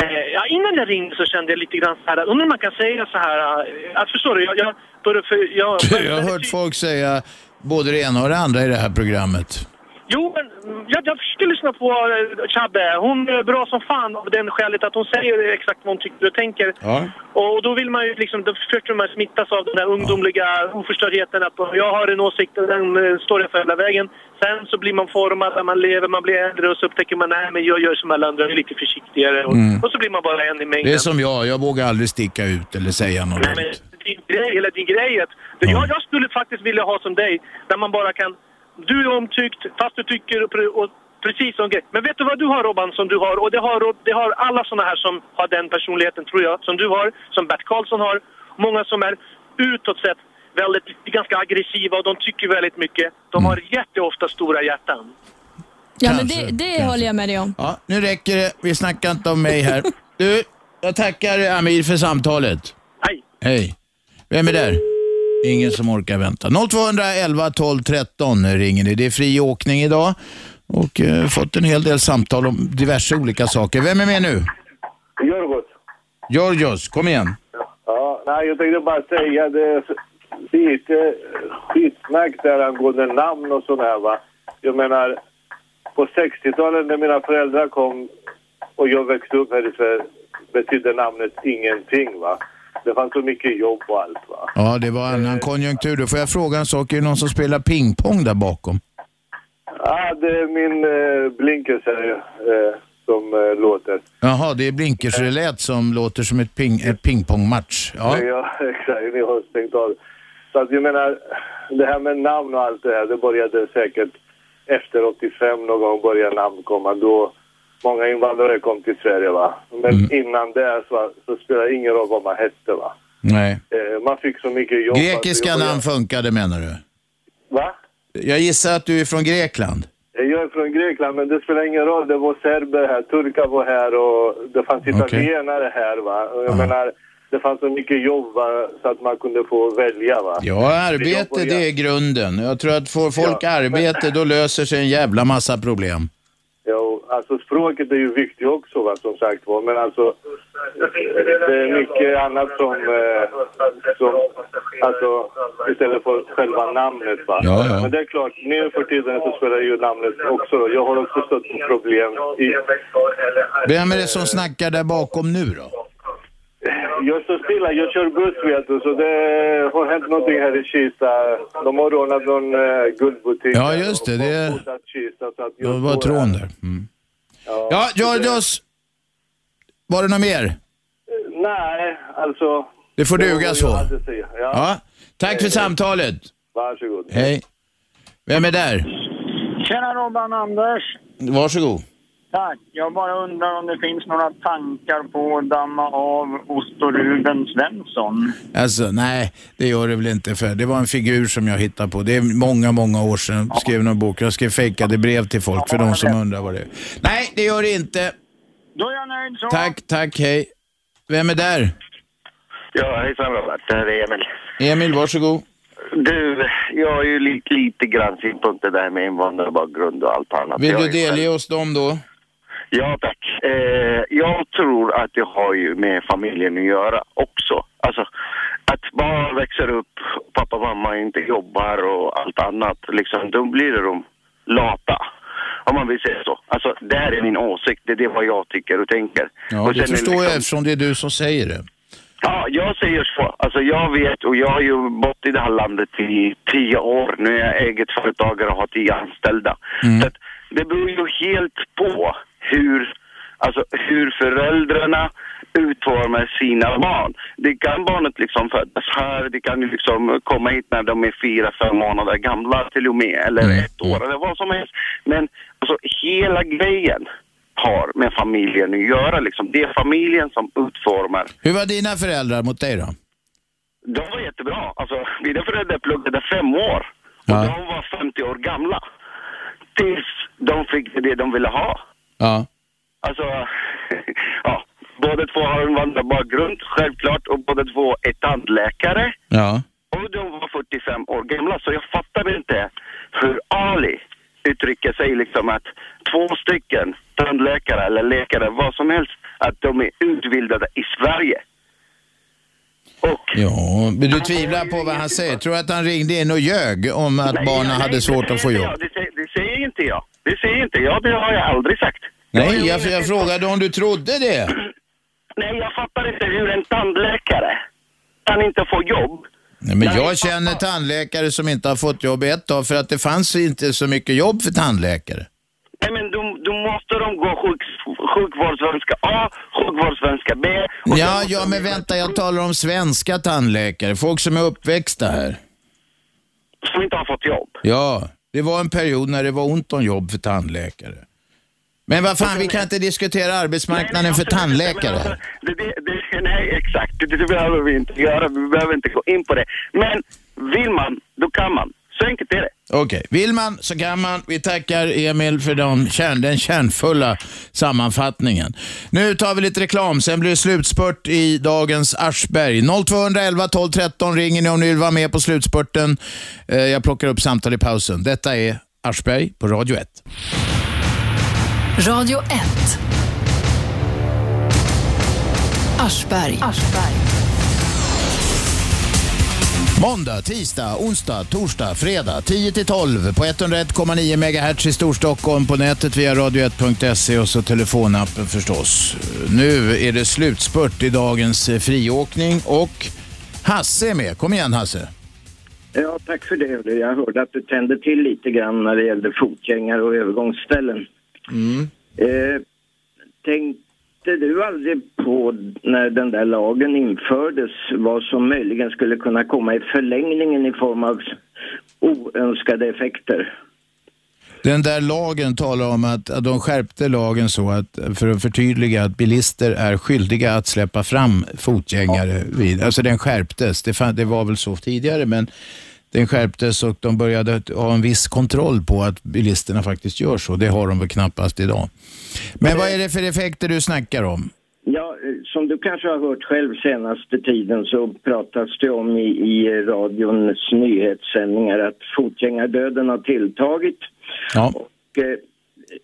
Eh, ja, innan jag ringde så kände jag lite grann så här, undrar om man kan säga så här, eh, att förstår du, jag, jag började för, jag, Jag har hört folk säga både det ena och det andra i det här programmet. Jo, men jag, jag försöker lyssna på uh, Chabbe. Hon är bra som fan av den skälet att hon säger exakt vad hon tycker och tänker. Ja. Och då vill man ju liksom, då försöker man smittas av den där ungdomliga oförstördheten att jag har en åsikt och den eh, står jag för hela vägen. Sen så blir man formad när man lever, man blir äldre och så upptäcker man nej men jag gör som alla andra, jag är lite försiktigare. Och, Mm. och så blir man bara en i mängden. Det är som jag, jag vågar aldrig sticka ut eller säga något. Nej, men din grej, hela din grej att jag, jag skulle faktiskt vilja ha som dig, där man bara kan... Du är omtyckt, fast du tycker och, pre- och precis som grej. Men vet du vad du har Robban som du har? Och det har, det har alla såna här som har den personligheten tror jag, som du har, som Bert Karlsson har. Många som är utåt sett väldigt, ganska aggressiva och de tycker väldigt mycket. De har jätteofta stora hjärtan. Ja, men det, det håller jag med dig om. Ja, nu räcker det. Vi snackar inte om mig här. Du, jag tackar Amir för samtalet. Hej. Hej. Vem är där? Ingen som orkar vänta. 0211 12 13 ringer det. Det är fri åkning idag och eh, fått en hel del samtal om diverse olika saker. Vem är med nu? Jorgos. Georgios, kom igen. Ja, nej, jag tänkte bara säga det. Det är lite skitsnack där angående namn och sådär va. Jag menar, på 60-talet när mina föräldrar kom och jag växte upp här i Sverige betydde namnet ingenting va. Det fanns så mycket jobb och allt va. Ja, det var annan konjunktur. Då får jag fråga en sak. Är det någon som spelar pingpong där bakom? Ja, det är min eh, blinkers här eh, som eh, låter. Jaha, det är blinkersrelät som låter som ett, ping, ett pingpongmatch. Ja. Ja, exakt. Ni har stängt av. Så att jag menar, det här med namn och allt det här, det började säkert efter 85 någon gång började namn komma. Då många invandrare kom till Sverige va. Men Mm. innan det så, så spelar det ingen roll vad man hette va. Nej. Eh, man fick så mycket jobb. Grekiska jag namn funkade menar du? Va? Jag gissar att du är från Grekland? Jag är från Grekland men det spelar ingen roll. Det var serber här, turkar var här och det fanns italienare här va. Och jag menar, det fanns så mycket jobb va, så att man kunde få välja va. Ja, arbete det är grunden. Jag tror att får folk arbete då löser sig en jävla massa problem. Jo, alltså språket är ju viktigt också va, som sagt var. Men alltså, det är mycket annat som, eh, som alltså, istället för själva namnet va. Ja, ja. Men det är klart, nu för tiden så spelar ju namnet också. Jag har också stött på problem i... Vem är det som snackar där bakom nu då? Jag står stilla, jag kör buss vet du, så det har hänt någonting här i Kista. De har rånat någon uh, guldbutik. Ja, just det. Det Hotat Kista, så att jag det var här. trån där. Mm. Ja, Georgios. Var det något mer? Nej, alltså... Det får duga så. Ja. Ja. Tack för samtalet. Varsågod. Hej. Vem är där? Tjena Robban, Anders. Varsågod. Tack. Jag bara undrar om det finns några tankar på att damma av Otto Ruben Svensson. Alltså, nej, det gör det väl inte för det var en figur som jag hittade på. Det är många, många år sedan jag skrev någon bok. Jag skrev fejkade brev till folk för de som undrar vad det är. Nej, det gör det inte. Då är jag nöjd så. Tack, tack, hej. Vem är där? Ja, hejsan Robert. Det här är Emil. Emil, varsågod. Du, jag har ju lite, lite grann synpunkter där med invandrarbakgrund och allt annat. Vill du delge oss dem då? Ja, tack. Eh, jag tror att det har ju med familjen att göra också. Alltså, att barn växer upp, pappa och mamma inte jobbar och allt annat, liksom, då blir de lata. Om man vill säga så. Alltså, det här är min åsikt. Det är det vad jag tycker och tänker. Ja, och det förstår jag liksom- eftersom det är du som säger det. Ja, jag säger så. Alltså jag vet och jag har ju bott i det här landet i tio år. Nu är jag eget företagare och har tio anställda. Så att det beror ju helt på hur, alltså hur föräldrarna utformar sina barn. Det kan barnet liksom födas här, det kan liksom komma hit när de är fyra, fem månader gamla till och med, eller ett år eller vad som helst. Men alltså hela grejen har med familjen att göra liksom. Det är familjen som utformar Hur var dina föräldrar mot dig då? de var jättebra. Alltså, mina föräldrar pluggade fem år och de var 50 år gamla. Tills de fick det de ville ha. Ja. Alltså, ja. Båda två har invandrarbakgrund, självklart, och båda två är tandläkare. Ja. Och de var 45 år gamla, så jag fattar inte hur Ali uttrycker sig liksom att två stycken tandläkare eller läkare, vad som helst, att de är utbildade i Sverige. Ja, men du tvivlar på vad han säger. Tror du att han ringde in och ljög om att barnen hade svårt att få jobb? Ja, det, säger, det säger inte jag. Det säger inte jag. Det har jag aldrig sagt. Nej, jag, jag frågade om du trodde det. Nej, jag fattar inte hur en tandläkare kan inte få jobb. Nej, men jag känner tandläkare som inte har fått jobb ett tag för att det fanns inte så mycket jobb för tandläkare. Nej, men då, då måste de gå sjuk, sjukvårdssvenska A, sjukvårdssvenska B. Ja, ja, men vänta, jag talar om svenska tandläkare, folk som är uppväxta här. Som inte har fått jobb. Ja, det var en period när det var ont om jobb för tandläkare. Men vad fan, vi kan inte diskutera arbetsmarknaden för tandläkare. Det, det, det, nej, exakt. Det, det behöver vi inte göra. Vi behöver inte gå in på det. Men vill man, då kan man. Så enkelt är det. Okej, vill man så kan man. Vi tackar Emil för de kärn, den kärnfulla sammanfattningen. Nu tar vi lite reklam, sen blir det slutspurt i dagens Aschberg. 0211 12 13 ringer ni om ni vill vara med på slutspurten. Eh, Jag plockar upp samtal i pausen. Detta är Aschberg på Radio 1. Radio 1. Aschberg. Måndag, tisdag, onsdag, torsdag, fredag 10-12 på 101,9 MHz i Storstockholm på nätet via radio1.se och så telefonappen förstås. Nu är det slutspurt i dagens eh, friåkning och Hasse är med. Kom igen Hasse. Ja, tack för det. Jag hörde att du tände till lite grann när det gällde fotgängare och övergångsställen. Eh, tänkte du aldrig på när den där lagen infördes vad som möjligen skulle kunna komma i förlängningen i form av oönskade effekter? Den där lagen talar om att, att de skärpte lagen så att för att förtydliga att bilister är skyldiga att släppa fram fotgängare vid, alltså den skärptes. Det, fan, det var väl så tidigare men den skärptes och de började ha en viss kontroll på att bilisterna faktiskt gör så. Det har de väl knappast idag. Men vad är det för effekter du snackar om? Ja, som du kanske har hört själv senaste tiden så pratas det om i, i radions nyhetssändningar att fotgängardöden har tilltagit. Ja. Och, eh,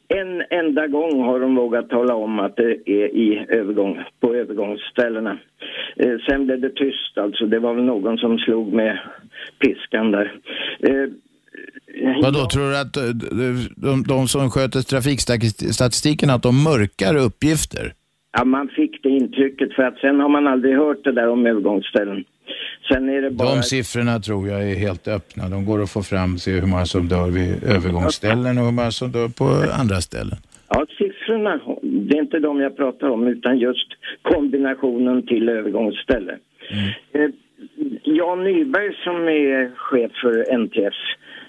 en enda gång har de vågat tala om att det är i övergång, på övergångsställena. Eh, sen blev det tyst alltså. Det var väl någon som slog med piskan där. Eh, Vadå, tror du att eh, de, de, de som sköter trafikstatistiken att de mörkar uppgifter? Ja, man fick det intrycket för att sen har man aldrig hört det där om övergångsställen. Sen är det bara... De siffrorna tror jag är helt öppna. De går att få fram, se hur många som dör vid övergångsställen och hur många som dör på andra ställen. Ja, siffrorna, det är inte de jag pratar om utan just kombinationen till övergångsställe. Eh, Jan Nyberg som är chef för NTF,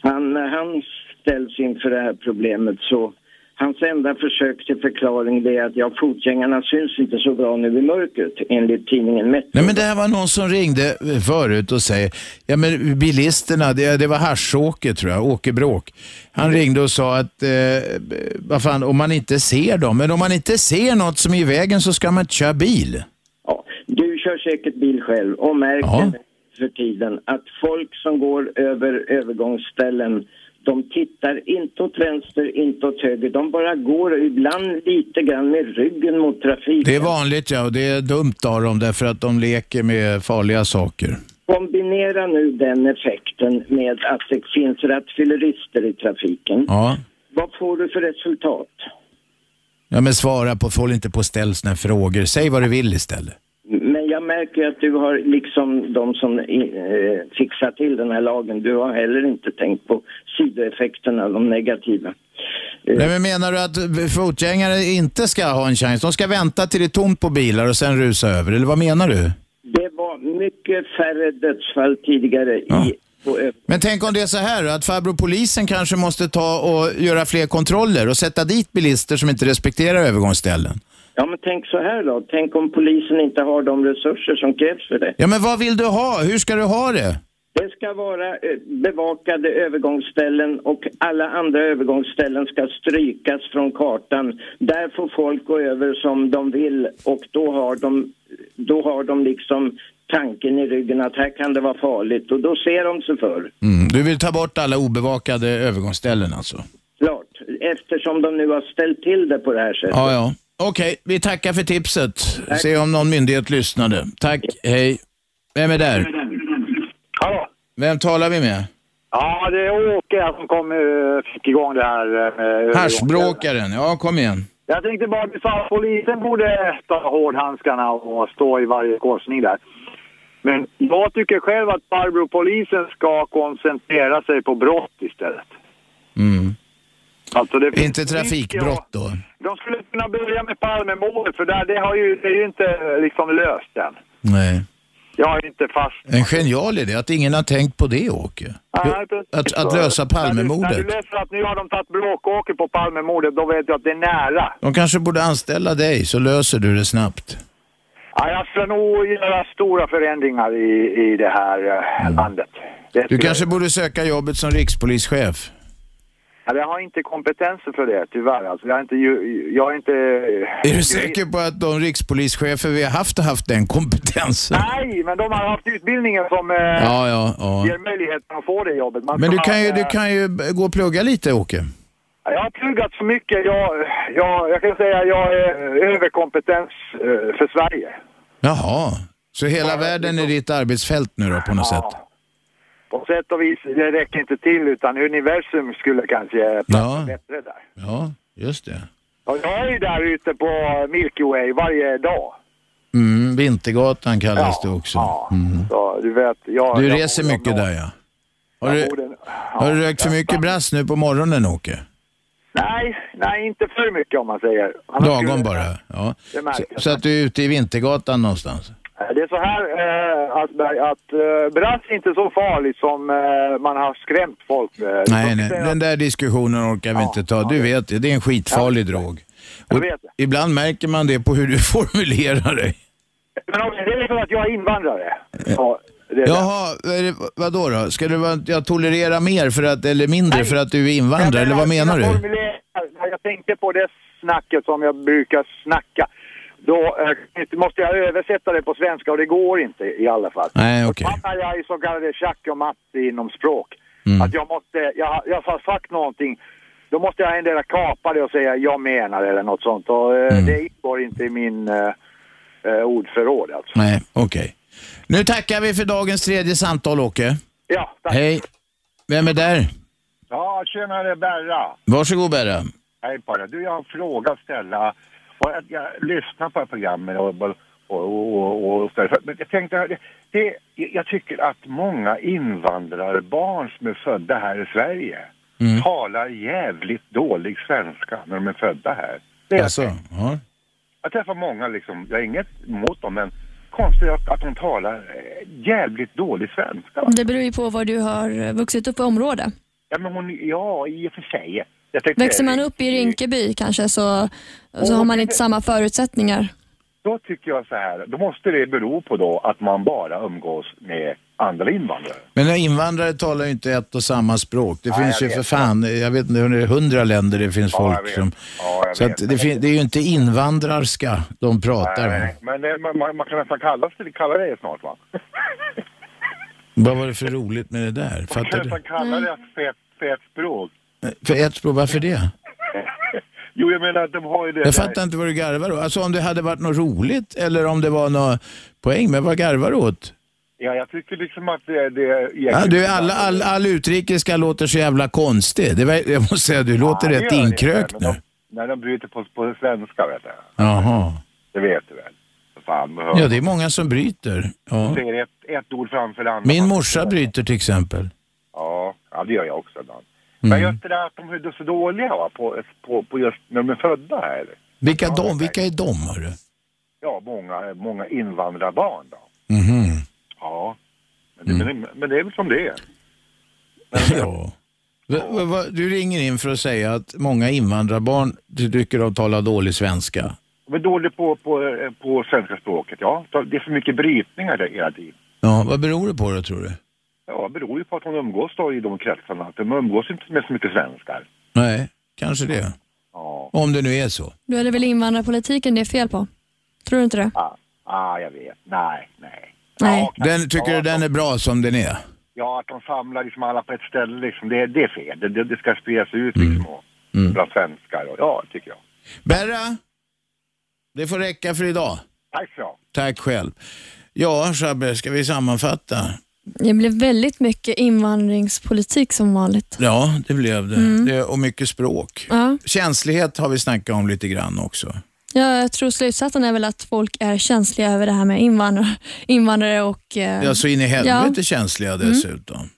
han, han ställs inför det här problemet så hans enda försök till förklaring är att ja, fotgängarna syns inte så bra nu i mörkret enligt tidningen Metro. Nej men det här var någon som ringde förut och säger, ja men bilisterna, det, det var Harsåker tror jag, Åke Bråk. Han ringde och sa att, eh, vad fan, om man inte ser dem, men om man inte ser något som är i vägen så ska man inte köra bil. Du kör säkert bil själv och märker för tiden att folk som går över övergångsställen de tittar inte åt vänster, inte åt höger. De bara går ibland lite grann med ryggen mot trafiken. Det är vanligt ja och det är dumt av dem därför att de leker med farliga saker. Kombinera nu den effekten med att det finns rattfyllerister i trafiken. Ja. Vad får du för resultat? Ja men svara på, håll inte på och ställ såna frågor. Säg vad du vill istället. Märker att du har liksom de som eh, fixar till den här lagen, du har heller inte tänkt på sidoeffekterna, de negativa. Nej, men menar du att fotgängare inte ska ha en chans? De ska vänta till det är tomt på bilar och sen rusa över, eller vad menar du? Det var mycket färre dödsfall tidigare i på ö- Men tänk om det är så här att farbror polisen kanske måste ta och göra fler kontroller och sätta dit bilister som inte respekterar övergångsställen. Ja, men tänk så här då. Tänk om polisen inte har de resurser som krävs för det. Ja, men vad vill du ha? Hur ska du ha det? Det ska vara eh, bevakade övergångsställen och alla andra övergångsställen ska strykas från kartan. Där får folk gå över som de vill och då har de, då har de liksom tanken i ryggen att här kan det vara farligt och då ser de sig för. Mm. Du vill ta bort alla obevakade övergångsställen alltså? Klart, eftersom de nu har ställt till det på det här sättet. Ja, ja. Okej, vi tackar för tipset. Se om någon myndighet lyssnade. Tack, hej. Vem är där? Hallå? Vem talar vi med? Ja, det är Åke som kom, eh, fick igång det här eh, med Haschbråkaren. Ja, kom igen. Jag tänkte bara, du sa polisen borde ta hårdhandskarna och stå i varje korsning där. Men jag tycker själv att farbror polisen ska koncentrera sig på brott istället. Mm. Alltså det finns Inte trafikbrott då? De skulle kunna börja med Palmemordet för där, det, har ju, det är ju inte liksom löst än. Nej. Jag har inte fast... En genial idé att ingen har tänkt på det, Åke. Nej. Att, att lösa När du, när Palmemordet. du läser att nu har de tagit bråkåker på Palmemordet, då vet jag att det är nära. De kanske borde anställa dig så löser du det snabbt. Ja, jag ska nog göra stora förändringar i, i det här eh, landet. Det Du kanske borde söka jobbet som rikspolischef. Ja, jag har inte kompetensen för det, tyvärr. Alltså, jag är inte... ju- Jag är inte Är du säker på att de rikspolischefer vi har haft har haft den kompetensen? Nej, men de har haft utbildningen som eh, Ja, ja, ja. ger möjligheten att få det jobbet. Man Men du kan ju, ha, du eh, kan ju gå och plugga lite, Åke. Jag har pluggat så mycket. Jag, jag, jag kan säga att jag är överkompetens eh, för Sverige. Jaha, så hela världen är ditt arbetsfält nu då på något sätt? På sätt och vis, det räcker inte till utan universum skulle kanske platsa Ja. bättre där. Ja, just det. Och jag är ju där ute på Milky Way varje dag. Mm, Vintergatan kallas det också. Mm. Så du vet, jag... Du jag reser mycket där ja. Har du, borde- har du rökt för mycket brass nu på morgonen, Åke? Nej, nej, inte för mycket om man säger. Annars Lagom bara? Ja. Så, så att du är ute i Vintergatan någonstans? Det är så här, eh, Asperg, att eh, brass är inte så farligt som eh, man har skrämt folk med. Nej, nej, den där diskussionen orkar vi inte ta. Du vet det, det är en skitfarlig drog. Och vet ibland märker man det på hur du formulerar dig. Men om- det är för att jag är invandrare. Det är Jaha, det, vadå då? Ska du vara, jag tolerera mer för att, eller mindre för att du är invandrare, eller vad menar du? jag tänkte på det snacket som jag brukar snacka, då eh, måste jag översätta det på svenska och det går inte i alla fall. Nej, okej. Fattar jag i så kallade schack och matte inom språk. Mm. Att jag måste, jag, jag har sagt någonting, då måste jag ändå kapa det och säga jag menar eller något sånt. Och eh, Mm. det ingår inte i min eh, eh, ordförråd alltså. Nej, okej. Nu tackar vi för dagens tredje samtal, Åke. Ja, tack. Hej. Vem är där? Ja, tjenare Berra. Varsågod Berra. Hej på dig. Du, jag har en fråga att ställa. Och jag, jag lyssnar på programmet och, och, och, och. Men jag tänkte, det, det, jag tycker att många invandrarbarn som är födda här i Sverige Mm. talar jävligt dålig svenska när de är födda här. Det är Alltså, ja. Jag träffar många liksom, jag har inget emot dem, men konstigt att, att de talar eh, jävligt dålig svenska. va? Det beror ju på var du har vuxit upp i område. Ja, men hon, ja, i och för sig. Växer man upp i Rinkeby kanske så, så har man inte samma förutsättningar. Då tycker jag så här, då måste det bero på då att man bara umgås med andra invandrare. Men invandrare talar ju inte ett och samma språk. Det Nej, finns ju för fan, jag vet inte, det är hundra länder det finns Ja, folk som... Ja, så att det, fin- det är ju inte invandrarska de pratar Nej, nej, men det, man, man, man kan nästan kalla, det- kalla det snart va? Vad var det för roligt med det där? Fattar Kanske du? man kallar det fet, fet språk. För ett språk, varför det? Jo, jag menar att de har ju det Jag där. fattar inte vad du garvar åt. Alltså om det hade varit något roligt eller om det var något poäng. Men vad garvar du åt? Ja, jag tycker liksom att det, det är... Ja, du, all, all, all utrikiska låter så jävla konstig. Det var, jag måste säga, du låter Ja, det rätt det, inkrökt nu. När de bryter på, på svenska, vet du. Jaha. Det vet du väl? Fan. Ja, det är många som bryter. Ja. Säger ett, ett ord framför det andra. Min morsa bryter till exempel. Ja, ja, det gör jag också ibland. Mm. Men just det där att de är så dåliga va, på, på, på just när de är födda här. Vilka, de, vilka är de, hörru? Ja, många, många invandrarbarn då. Mhm. Ja. Men det, men, men det är väl som det är. Ja. Va, va, va, du ringer in för att säga att många invandrarbarn tycker de talar dålig svenska. De är dåliga på, på, på svenska språket, ja. Det är för mycket brytningar där hela tiden. Ja, vad beror det på då, tror du? Ja, det beror ju på att de umgås då i de kretsarna. Att de umgås inte med så mycket svenskar. Nej, kanske det. Ja. Om det nu är så. Då är det väl invandrarpolitiken det är fel på? Tror du inte det? Ja, ah, jag vet. Nej, nej. Nej. Den, tycker du den är bra som den är? Ja, att de samlar liksom alla på ett ställe liksom. Det, det är fel. Det, det, det ska spridas ut liksom och, bland svenskar. Och, ja, tycker jag. Berra, det får räcka för idag. Tack så. Tack själv. Ja, Shabbe, ska vi sammanfatta? Det blev väldigt mycket invandringspolitik som vanligt. Ja, det blev det. Mm. det och mycket språk. Ja. Känslighet har vi snackat om lite grann också. Ja, jag tror slutsatsen är väl att folk är känsliga över det här med invandrare, invandrare och... Eh, Ja, så in i helvete ja. känsliga Mm. dessutom.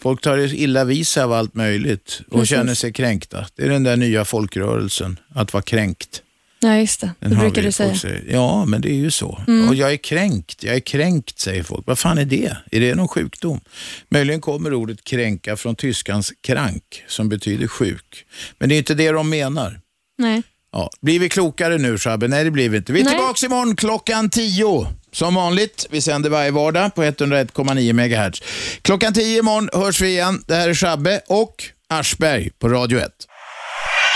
Folk tar illa vid sig av allt möjligt och Precis. känner sig kränkta. Det är den där nya folkrörelsen, att vara kränkt. Ja, just det. Den Det brukar du säga. Säger, ja, men det är ju så. Mm. Och jag är kränkt, jag är kränkt, säger folk. Vad fan är det? Är det någon sjukdom? Möjligen kommer ordet kränka från tyskans krank, som betyder sjuk. Men det är inte det de menar. Nej. Ja. Blir vi klokare nu, Shabbe? Nej, det blir vi inte. Vi är Nej. tillbaka imorgon klockan 10. Som vanligt, vi sänder varje vardag på 101,9 MHz. Klockan 10 imorgon hörs vi igen. Det här är Shabbe och Aschberg på Radio 1.